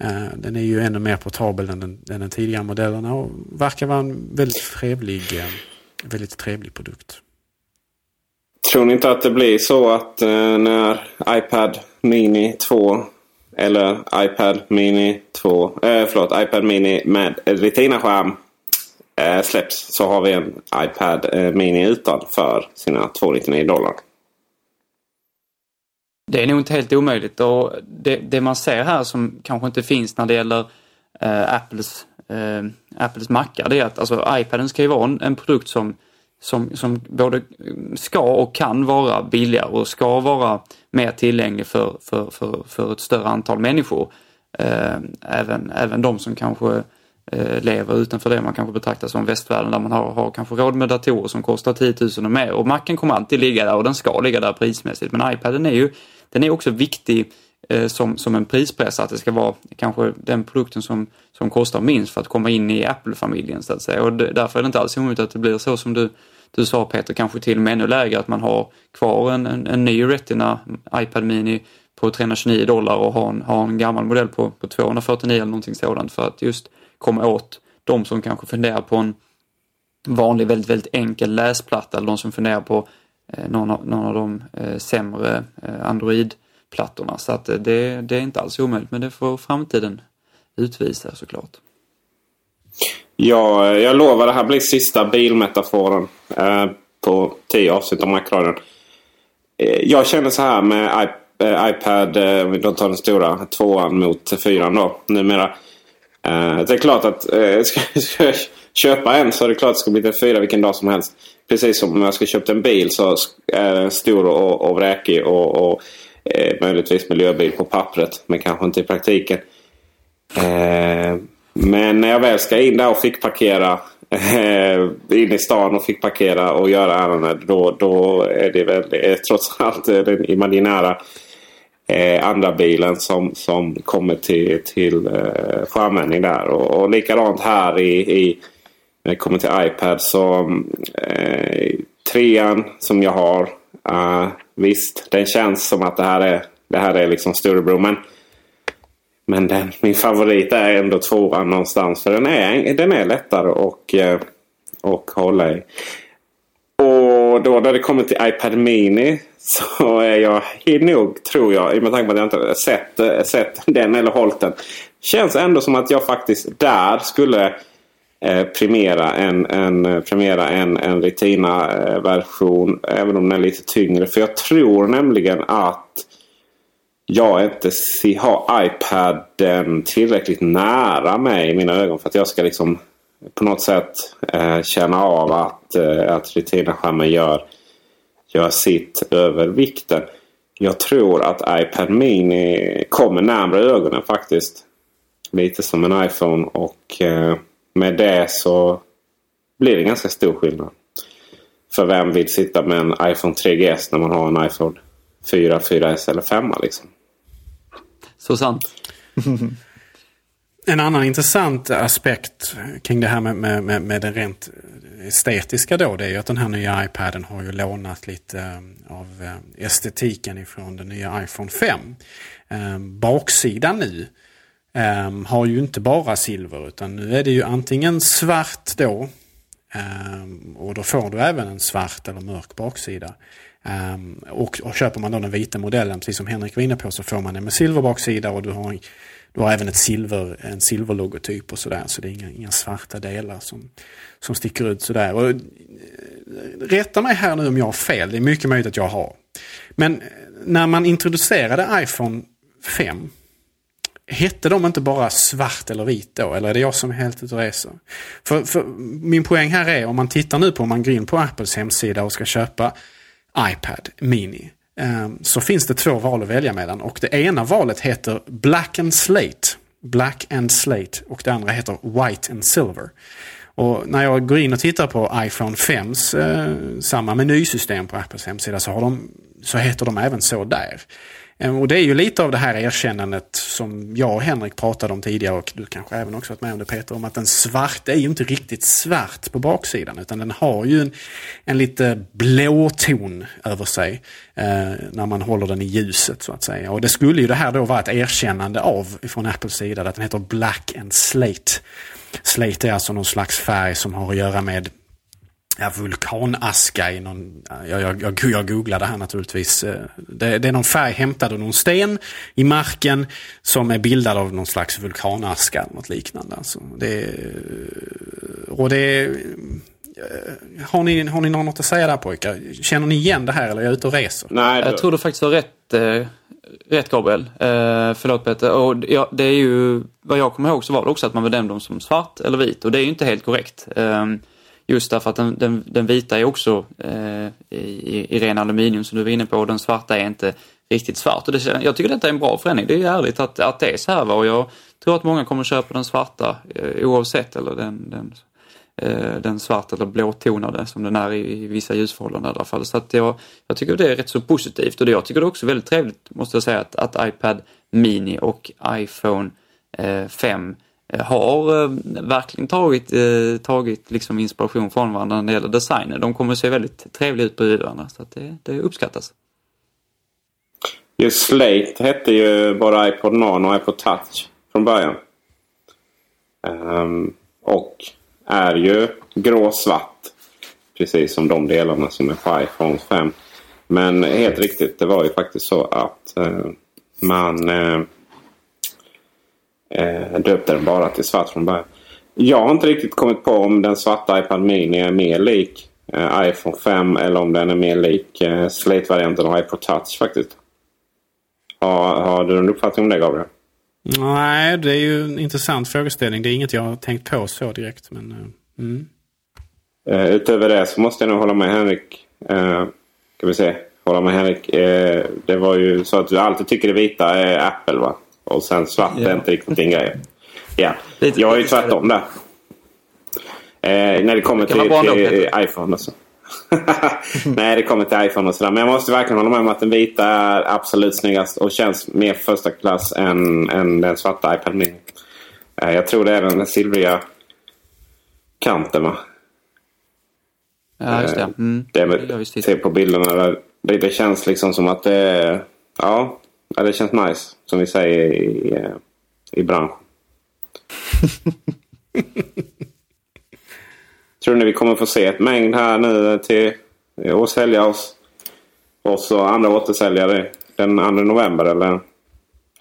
Speaker 4: Eh, den är ju ännu mer portabel än den, än den tidigare modellerna och verkar vara en väldigt trevlig, eh, väldigt trevlig produkt.
Speaker 2: Tror ni inte att det blir så att eh, när iPad Mini 2 eller iPad Mini 2, eh, förlåt, iPad Mini med Retina-skärm eh, släpps så har vi en iPad Mini utan för sina 299 dollar.
Speaker 3: Det är nog inte helt omöjligt och det, det man ser här som kanske inte finns när det gäller eh, Apples, eh, Apples mackar det är att alltså, iPaden ska ju vara en, en produkt som som, som både ska och kan vara billigare och ska vara mer tillgänglig för, för, för, för ett större antal människor. Eh, även, även de som kanske eh, Eh, lever utanför det man kanske betraktar som västvärlden där man har, har kanske råd med datorer som kostar 10 000 och mer. Och Macen kommer alltid ligga där och den ska ligga där prismässigt. Men iPaden är ju den är också viktig eh, som, som en prispress, att det ska vara kanske den produkten som, som kostar minst för att komma in i Apple-familjen så att säga. Och det, därför är det inte alls omöjligt att det blir så som du du sa Peter, kanske till och med ännu lägre, att man har kvar en, en, en ny Retina iPad Mini på 329 dollar och har en, har en gammal modell på, på 249 eller någonting sådant för att just komma åt de som kanske funderar på en vanlig, väldigt, väldigt enkel läsplatta eller de som funderar på eh, någon, av, någon av de eh, sämre eh, Android-plattorna. Så att det, det är inte alls omöjligt, men det får framtiden utvisa såklart.
Speaker 2: Ja, jag lovar det här blir sista bilmetaforen eh, på tio avsnitt av Macradion. Eh, jag känner så här med iP iPad, eh, vi då tar den stora tvåan mot fyran då numera. Uh, det är klart att uh, ska, [laughs] ska, köpa en så är det klart att det ska bli en fyra vilken dag som helst. Precis som om jag ska köpa en bil så är den stor och, och vräkig och, och uh, möjligtvis miljöbil på pappret. Men kanske inte i praktiken. Uh, men när jag väl ska in där och fick parkera in i stan och fick parkera och göra ärenden. Då, då är det väl trots allt den imaginära eh, andra bilen som, som kommer till, till eh, för användning där. Och, och likadant här i, i när det kommer till iPad så eh, trean som jag har. Eh, visst, den känns som att det här är, det här är liksom storebror. Men, men den, min favorit är ändå tvåan någonstans. För den är, den är lättare och, eh, och hålla i. Och och då när det kommer till iPad Mini så är jag nog, tror jag, med tanke på att jag inte sett, sett den eller hållit den. Känns ändå som att jag faktiskt där skulle eh, premiera en, en, primera en, en Retina-version. Eh, även om den är lite tyngre. För jag tror nämligen att jag inte har iPaden tillräckligt nära mig i mina ögon. För att jag ska liksom på något sätt eh, känna av att, eh, att Retina-skärmen gör, gör sitt över vikten. Jag tror att iPad Mini kommer närmare ögonen faktiskt. Lite som en iPhone och eh, med det så blir det ganska stor skillnad. För vem vill sitta med en iPhone 3GS när man har en iPhone 4, 4S eller 5 liksom?
Speaker 3: Så sant. [laughs]
Speaker 4: En annan intressant aspekt kring det här med, med, med, med den rent estetiska då, det är ju att den här nya iPaden har ju lånat lite eh, av eh, estetiken ifrån den nya iPhone 5. Eh, baksidan nu har ju inte bara silver utan nu är det ju antingen svart då och då får du även en svart eller mörk baksida. Och, och köper man då den vita modellen, precis som Henrik var inne på, så får man den med silverbaksida och du har, du har även ett silver, en silverlogotyp och sådär. Så det är inga, inga svarta delar som, som sticker ut sådär. Och, eh, rätta mig här nu om jag har fel, det är mycket möjligt att jag har. Men eh, när man introducerade iPhone 5 Hette de inte bara svart eller vit då? Eller är det jag som är helt ute och reser? För, för, min poäng här är om man tittar nu på om man går in på Apples hemsida och ska köpa iPad Mini. Ehm, så finns det två val att välja mellan och det ena valet heter Black and Slate. Black and Slate och det andra heter White and Silver. Och när jag går in och tittar på iPhone 5s eh, samma menysystem på Apples hemsida så, har de, så heter de även så där. Ehm, och det är ju lite av det här erkännandet som jag och Henrik pratade om tidigare och du kanske även också varit med om det Peter, om att den svarta är ju inte riktigt svart på baksidan utan den har ju en, en lite blå ton över sig eh, när man håller den i ljuset så att säga. Och det skulle ju det här då vara ett erkännande av från Apples sida att den heter Black and Slate. Slate är alltså någon slags färg som har att göra med ja, vulkanaska i någon, jag, jag, jag, jag googlade här naturligtvis. Eh, det, det, är någon färg hämtad ur någon sten i marken som är bildad av någon slags vulkanaska eller något liknande. Alltså det, och det eh, har ni, har ni något att säga där pojkar? Känner ni igen det här eller är jag ute och reser?
Speaker 3: Nej, jag tror du faktiskt har rätt, eh, rätt Gabriel. Eh, förlåt Peter. Och ja, det är ju, vad jag kommer ihåg så var det också att man bedömde dem som svart eller vit och det är ju inte helt korrekt. Eh, Just därför att den, den, den vita är också eh, i, i ren aluminium som du var inne på och den svarta är inte riktigt svart. Och det, jag tycker detta är en bra förändring. Det är ärligt att, att det är så här. Va? Och jag tror att många kommer köpa den svarta eh, oavsett eller den, den, eh, den svarta eller blåtonade som den är i, i vissa ljusförhållanden i alla fall. Så att jag, jag tycker det är rätt så positivt och det, jag tycker det är också väldigt trevligt måste jag säga att, att iPad Mini och iPhone 5 Eh, Eh, har eh, verkligen tagit, eh, tagit liksom inspiration från varandra när det gäller designen. De kommer att se väldigt trevliga ut bredvid varandra så att det, det uppskattas.
Speaker 2: Just Slate hette ju bara iPod Nano och iPod Touch från början. Um, och är ju gråsvart. Precis som de delarna som är på iPhone 5. Men helt riktigt, det var ju faktiskt så att uh, man uh, Eh, döpte den bara till svart från början. Jag har inte riktigt kommit på om den svarta iPad Mini är mer lik eh, iPhone 5 eller om den är mer lik eh, Slate-varianten av iPod Touch faktiskt. Har, har du en uppfattning om det Gabriel?
Speaker 4: Nej, det är ju en intressant frågeställning. Det är inget jag har tänkt på så direkt. Men, eh,
Speaker 2: Eh, utöver det så måste jag nog hålla med Henrik. Eh, ska vi se. Hålla med Henrik. Eh, det var ju så att du alltid tycker det vita är Apple va? Och sen svart är inte riktigt din grej. Ja,
Speaker 3: Lite-
Speaker 2: jag är ju tvärtom där. Eh, när det kommer
Speaker 3: Det
Speaker 2: till, till
Speaker 3: Peter.
Speaker 2: iPhone och så. [laughs] Nej, det kommer till iPhone och sådär. Men jag måste verkligen hålla med om att den vita är absolut snyggast och känns mer första klass än, än den svarta iPad Mini. Eh, jag tror det är den silvriga kanten va?
Speaker 3: Ja, just det. Mm.
Speaker 2: Det med, se på bilderna där. Det, det känns liksom som att det är... Ja, ja, det känns nice. Som vi säger i, i branschen. [laughs] Tror ni vi kommer få se ett mängd här nu till att sälja oss? Och andra återsäljare den 2 november eller?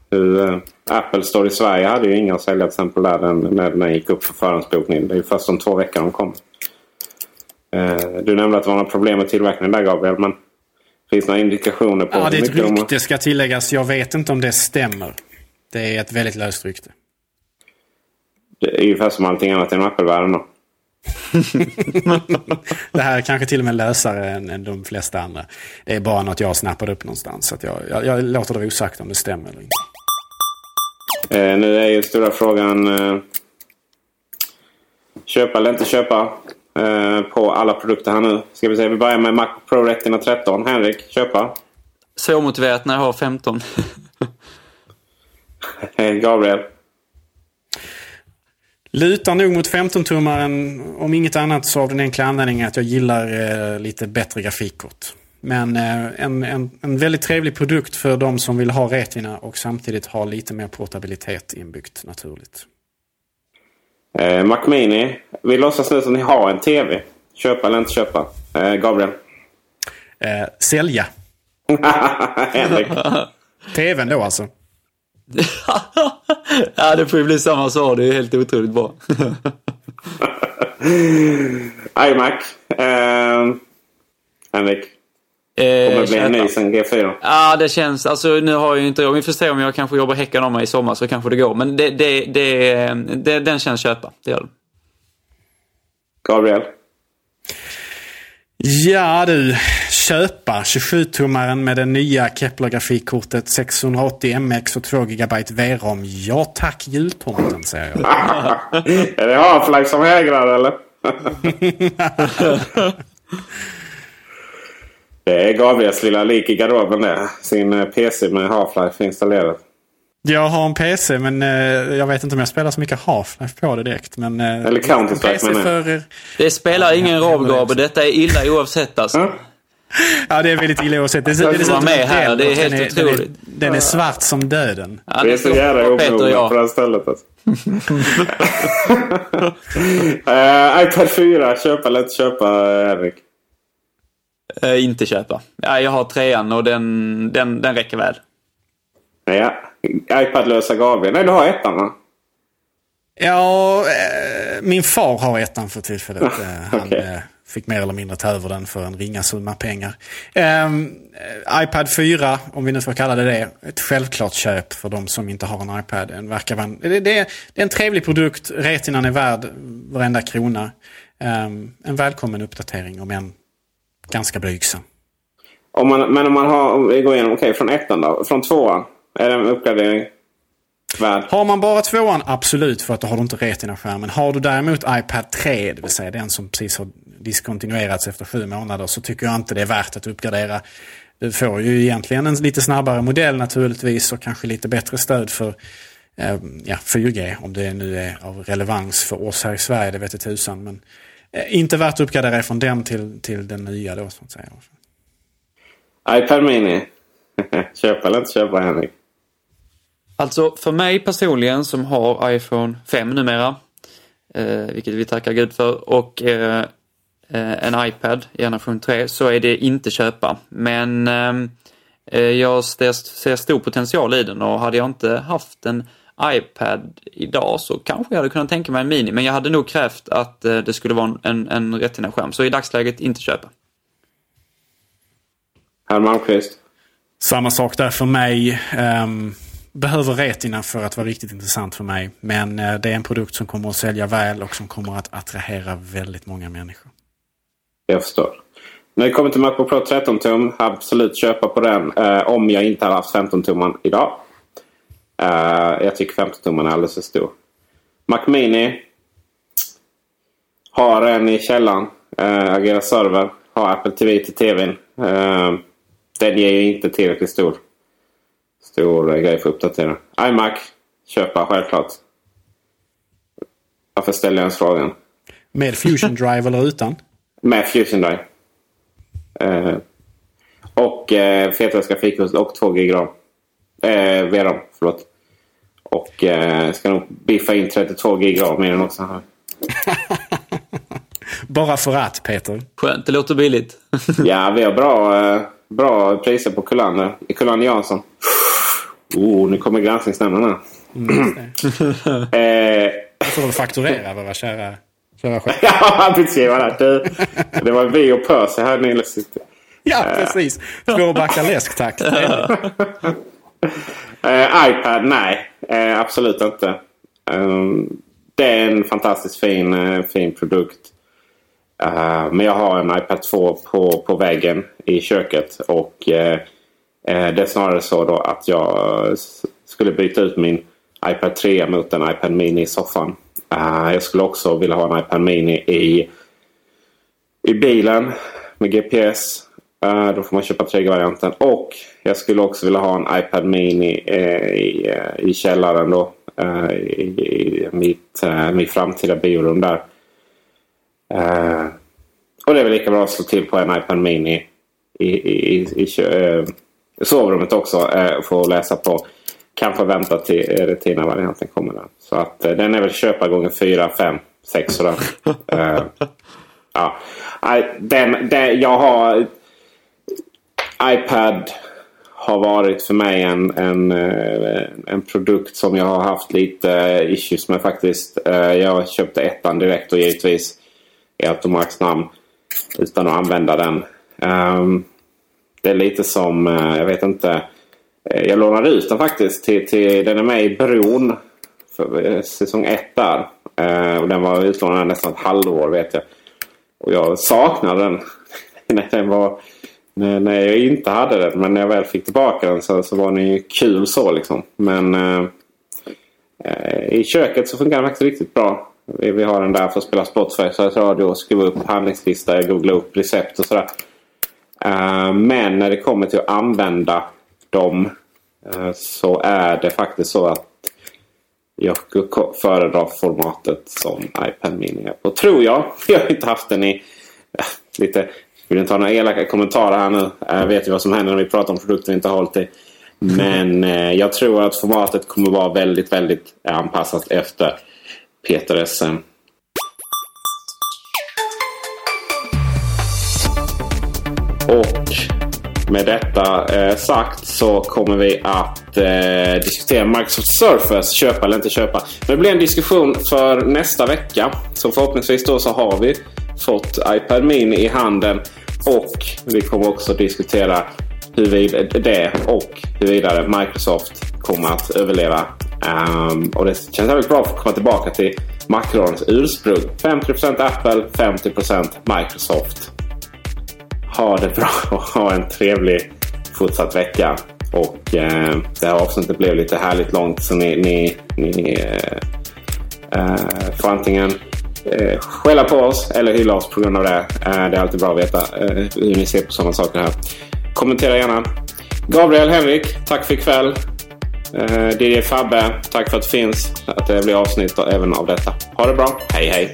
Speaker 2: Hur, eh, Apple Store i Sverige hade ju inga att sälja till exempel där den, när den gick upp för förhandsbokning. Det är ju först om två veckor de kommer. Eh, Du nämnde att det var några problem med tillverkningen där Gabriel. Men finns några indikationer på
Speaker 4: Ja, det är ett rykte ska tilläggas. Jag vet inte om det stämmer. Det är ett väldigt löst rykte.
Speaker 2: Det är ju ungefär som allting annat inom Apple-världen [laughs] då.
Speaker 4: Det här är kanske till och med lösare än, än de flesta andra. Det är bara något jag snappade upp någonstans. Så jag, jag, jag låter det vara osagt om det stämmer eller inte.
Speaker 2: Eh, nu är ju stora frågan eh, köpa eller inte köpa eh, på alla produkter här nu. Ska vi se, vi börjar med Mac Pro Retina 13. Henrik, köpa.
Speaker 3: Så motiverat när jag har 15. [laughs]
Speaker 2: Eh, Gabriel.
Speaker 4: Lutar nog mot 15-tummaren. Om inget annat så av den enkla anledningen att jag gillar eh, lite bättre grafikkort. Men eh, en, en, en väldigt trevlig produkt för de som vill ha Retina och samtidigt ha lite mer portabilitet inbyggt naturligt.
Speaker 2: Eh, Mac Mini. Vi låtsas nu som ni har en TV. Köpa eller inte köpa. Eh, Gabriel.
Speaker 4: Eh, sälja. [laughs]
Speaker 2: Henrik. [laughs]
Speaker 4: TVn då alltså. [laughs]
Speaker 3: ja, det får ju bli samma svar. Det är helt otroligt bra.
Speaker 2: iMac. Eh, Henrik.
Speaker 3: Eh,
Speaker 2: Kommer bli en ny sen G4.
Speaker 3: Ja, det känns... Alltså nu har jag ju inte... Vi får se om jag kanske jobbar häcken om mig i sommar så kanske det går. Men det, det, det, det, den känns köpa. Det gör den.
Speaker 2: Gabriel.
Speaker 4: Ja du, köpa 27-tummaren med det nya Kepler-grafikkortet 680 MX och 2 GB VRAM. Ja tack jultomten säger jag. [laughs]
Speaker 2: är det Half-Life som hägrar eller? [laughs] [laughs] det är Gabriels lilla lik i garderoben det. Sin eh, PC med Half-Life installerat.
Speaker 4: Jag har en PC men eh, jag vet inte om jag spelar så mycket Half-Life på det direkt. Men, eh,
Speaker 2: Eller Counter-Strike, menar
Speaker 4: för,
Speaker 3: Det spelar ingen roll, Gabriel. Detta är illa oavsett alltså.
Speaker 4: Ja, det är väldigt illa oavsett. Det, är- det, är dessutom
Speaker 3: med här, det är helt
Speaker 4: den Den är,
Speaker 3: otroligt.
Speaker 4: den är svart som döden.
Speaker 3: Ja,
Speaker 2: Vi är så jävla
Speaker 3: står Peter och
Speaker 2: omogna
Speaker 3: jag.
Speaker 2: på det här stället alltså. uh, [laughs] [laughs] iPad 4, köpa eller inte köpa Henrik?
Speaker 3: Eh, inte köpa. Ja, jag har trean och den, den, den räcker väl.
Speaker 2: Ja, iPad-lösa Gabriel. Nej, du har ettan va?
Speaker 4: Ja, eh, min far har ettan för tillfället. [laughs] Eh, han
Speaker 2: Okej.
Speaker 4: eh, fick mer eller mindre ta över den för en ringa summa pengar. Ehm, eh, iPad 4, om vi nu får kalla det det, ett självklart köp för de som inte har en iPad. Den verkar vara en, det, det, det är en trevlig produkt, retinan är värd varenda krona. Ehm, en välkommen uppdatering om än ganska blygsam.
Speaker 2: Om man, men om man har, om vi går igenom, okej från ettan då. Från tvåan. Är det en uppgradering värd?
Speaker 4: Har man bara tvåan, absolut, för att då har du inte retina-skärmen. Har du däremot iPad 3, det vill säga den som precis har diskontinuerats efter sju månader, så tycker jag inte det är värt att uppgradera. Du får ju egentligen en lite snabbare modell naturligtvis och kanske lite bättre stöd för eh, ja, 4G, om det nu är av relevans för oss här i Sverige, det vet jag tusan. Men inte värt att uppgradera från den till, till den nya då, så att säga.
Speaker 2: iPad Mini. köpa eller inte köpa Henrik?
Speaker 3: Alltså för mig personligen som har iPhone 5 numera, eh, vilket vi tackar Gud för, och eh, eh, en iPad i generation 3 så är det inte köpa. Men ehm, eh, jag ser, ser stor potential i den och hade jag inte haft en iPad idag så kanske jag hade kunnat tänka mig en Mini. Men jag hade nog krävt att eh, det skulle vara en, en, Retina-skärm. Så i dagsläget inte köpa.
Speaker 2: Herr Malmqvist.
Speaker 4: Samma sak där för mig. Ehm, behöver Retina för att vara riktigt intressant för mig. Men eh, det är en produkt som kommer att sälja väl och som kommer att attrahera väldigt många människor.
Speaker 2: Jag förstår. När det kommer till Macbook Pro 13 tum, absolut köpa på den eh, om jag inte hade haft 15 tumman idag. Eh, jag tycker 15 tumman är alldeles för stor. Mac Mini. Har en i källaren. Eh, agerar server. Har Apple TV till TVn. Eh, den ger ju inte tillräckligt stor, stor grej för att uppdatera. iMac. Köpa självklart. Varför ställer jag ens frågan?
Speaker 4: Med Fusion [laughs] Drive eller utan?
Speaker 2: Med Fusion Drive. Eh, och eh, fetare grafikkort och 2 GB ram. Eh, VRAM, förlåt. Och eh, ska nog biffa in 32 GB ram i den också. Här. [laughs]
Speaker 4: Bara för att, Peter.
Speaker 3: Skönt, det låter billigt. [laughs]
Speaker 2: ja, vi har bra, eh, bra priser på Kullander. I Kullander Jansson. Oh, nu kommer granskningsnämnden här.
Speaker 4: Mm, [laughs]
Speaker 2: eh,
Speaker 4: Då får du fakturera våra kära, kära chefer.
Speaker 2: ja, precis. Det, det var vi och Percy här nere.
Speaker 4: Ja, precis. Två backar läsk, tack.
Speaker 2: Uh, iPad, nej. Uh, absolut inte. Um, det är en fantastiskt fin, uh, fin produkt. men jag har en iPad 2 på, på väggen i köket. Och det är snarare så då att jag skulle byta ut min iPad 3 mot en iPad Mini i soffan. jag skulle också vilja ha en iPad Mini i, i bilen med GPS. Då får man köpa 3G-varianten. Och jag skulle också vilja ha en iPad Mini eh, i, i källaren då. Eh, I, i mitt, eh, mitt framtida biorum där. Och det är väl lika bra att slå till på en iPad Mini i, i, i, i sovrummet också. För att läsa på. Kanske vänta till Retina-varianten kommer där. Så att den är väl köpa gånger 4, 5, 6 sådär. ja. Den, den, jag har iPad har varit för mig en, en, eh, en produkt som jag har haft lite eh, issues med faktiskt. Eh, jag köpte ettan direkt och givetvis i Automax namn utan att använda den. Ehm, det är lite som, jag vet inte. Jag lånade ut den faktiskt. Till, till, den är med i Bron. För säsong 1 där. Och den var utlånad nästan ett halvår vet jag. Och jag saknade den. [laughs] den var när jag inte hade den. Men när jag väl fick tillbaka den så, så var den ju kul så liksom. Men eh, i köket så fungerar den faktiskt riktigt bra. Vi, vi har den där för att spela Spotify, Sveriges Radio, skriva upp handlingslista, googla upp recept och sådär. Eh, men när det kommer till att använda dem eh, så är det faktiskt så att jag föredrar formatet som iPad Mini är på. Tror jag. [laughs] Jag har inte haft den i eh, lite vill inte ha några elaka kommentarer här nu. Jag vet ju vad som händer när vi pratar om produkter vi inte har hållit i. Men eh, jag tror att formatet kommer vara väldigt, väldigt eh, anpassat efter Peter Essen. Och med detta eh, sagt så kommer vi att eh, diskutera Microsoft Surface. Köpa eller inte köpa. Det blir en diskussion för nästa vecka. Så förhoppningsvis då så har vi fått iPad Mini i handen. Och vi kommer också diskutera huruvida det och huruvida Microsoft kommer att överleva. Um, och det känns väldigt bra att komma tillbaka till makrons ursprung. 50% Apple, 50% Microsoft. Ha det bra och ha en trevlig fortsatt vecka. Och eh, det här avsnittet blev lite härligt långt så ni, ni, ni eh, eh, får antingen eh, skälla på oss eller hylla oss på grund av det. Eh, det är alltid bra att veta eh, hur ni ser på sådana saker här. Kommentera gärna. Gabriel Henrik, tack för ikväll. Eh, Didier Fabbe, tack för att du finns. Att det blir avsnitt även av detta. Ha det bra. Hej hej.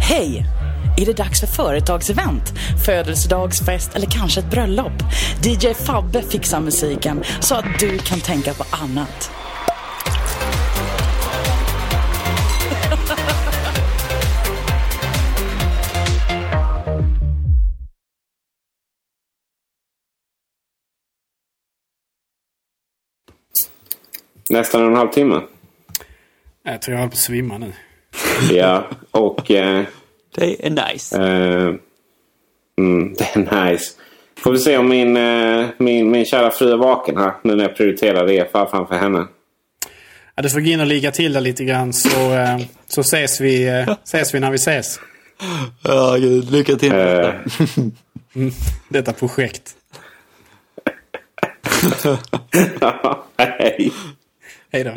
Speaker 5: Hej! Är det dags för företagsevent, födelsedagsfest eller kanske ett bröllop? DJ Fabbe fixar musiken så att du kan tänka på annat.
Speaker 2: Nästan en och en halv timme.
Speaker 4: Jag tror jag håller på att svimma nu.
Speaker 2: Ja, och... Eh,
Speaker 3: Det är nice.
Speaker 2: eh, mm, [laughs] det är nice. Får vi se om min, eh, min, min kära fru är vaken här. Nu när jag prioriterar det framför henne.
Speaker 4: Ja, du får gå in och ligga till där lite grann så, eh, så ses, vi, ses vi när vi ses.
Speaker 3: Ja, gud. Lycka till.
Speaker 2: Eh,
Speaker 4: Detta projekt. [laughs]
Speaker 2: hej.
Speaker 4: Hej då.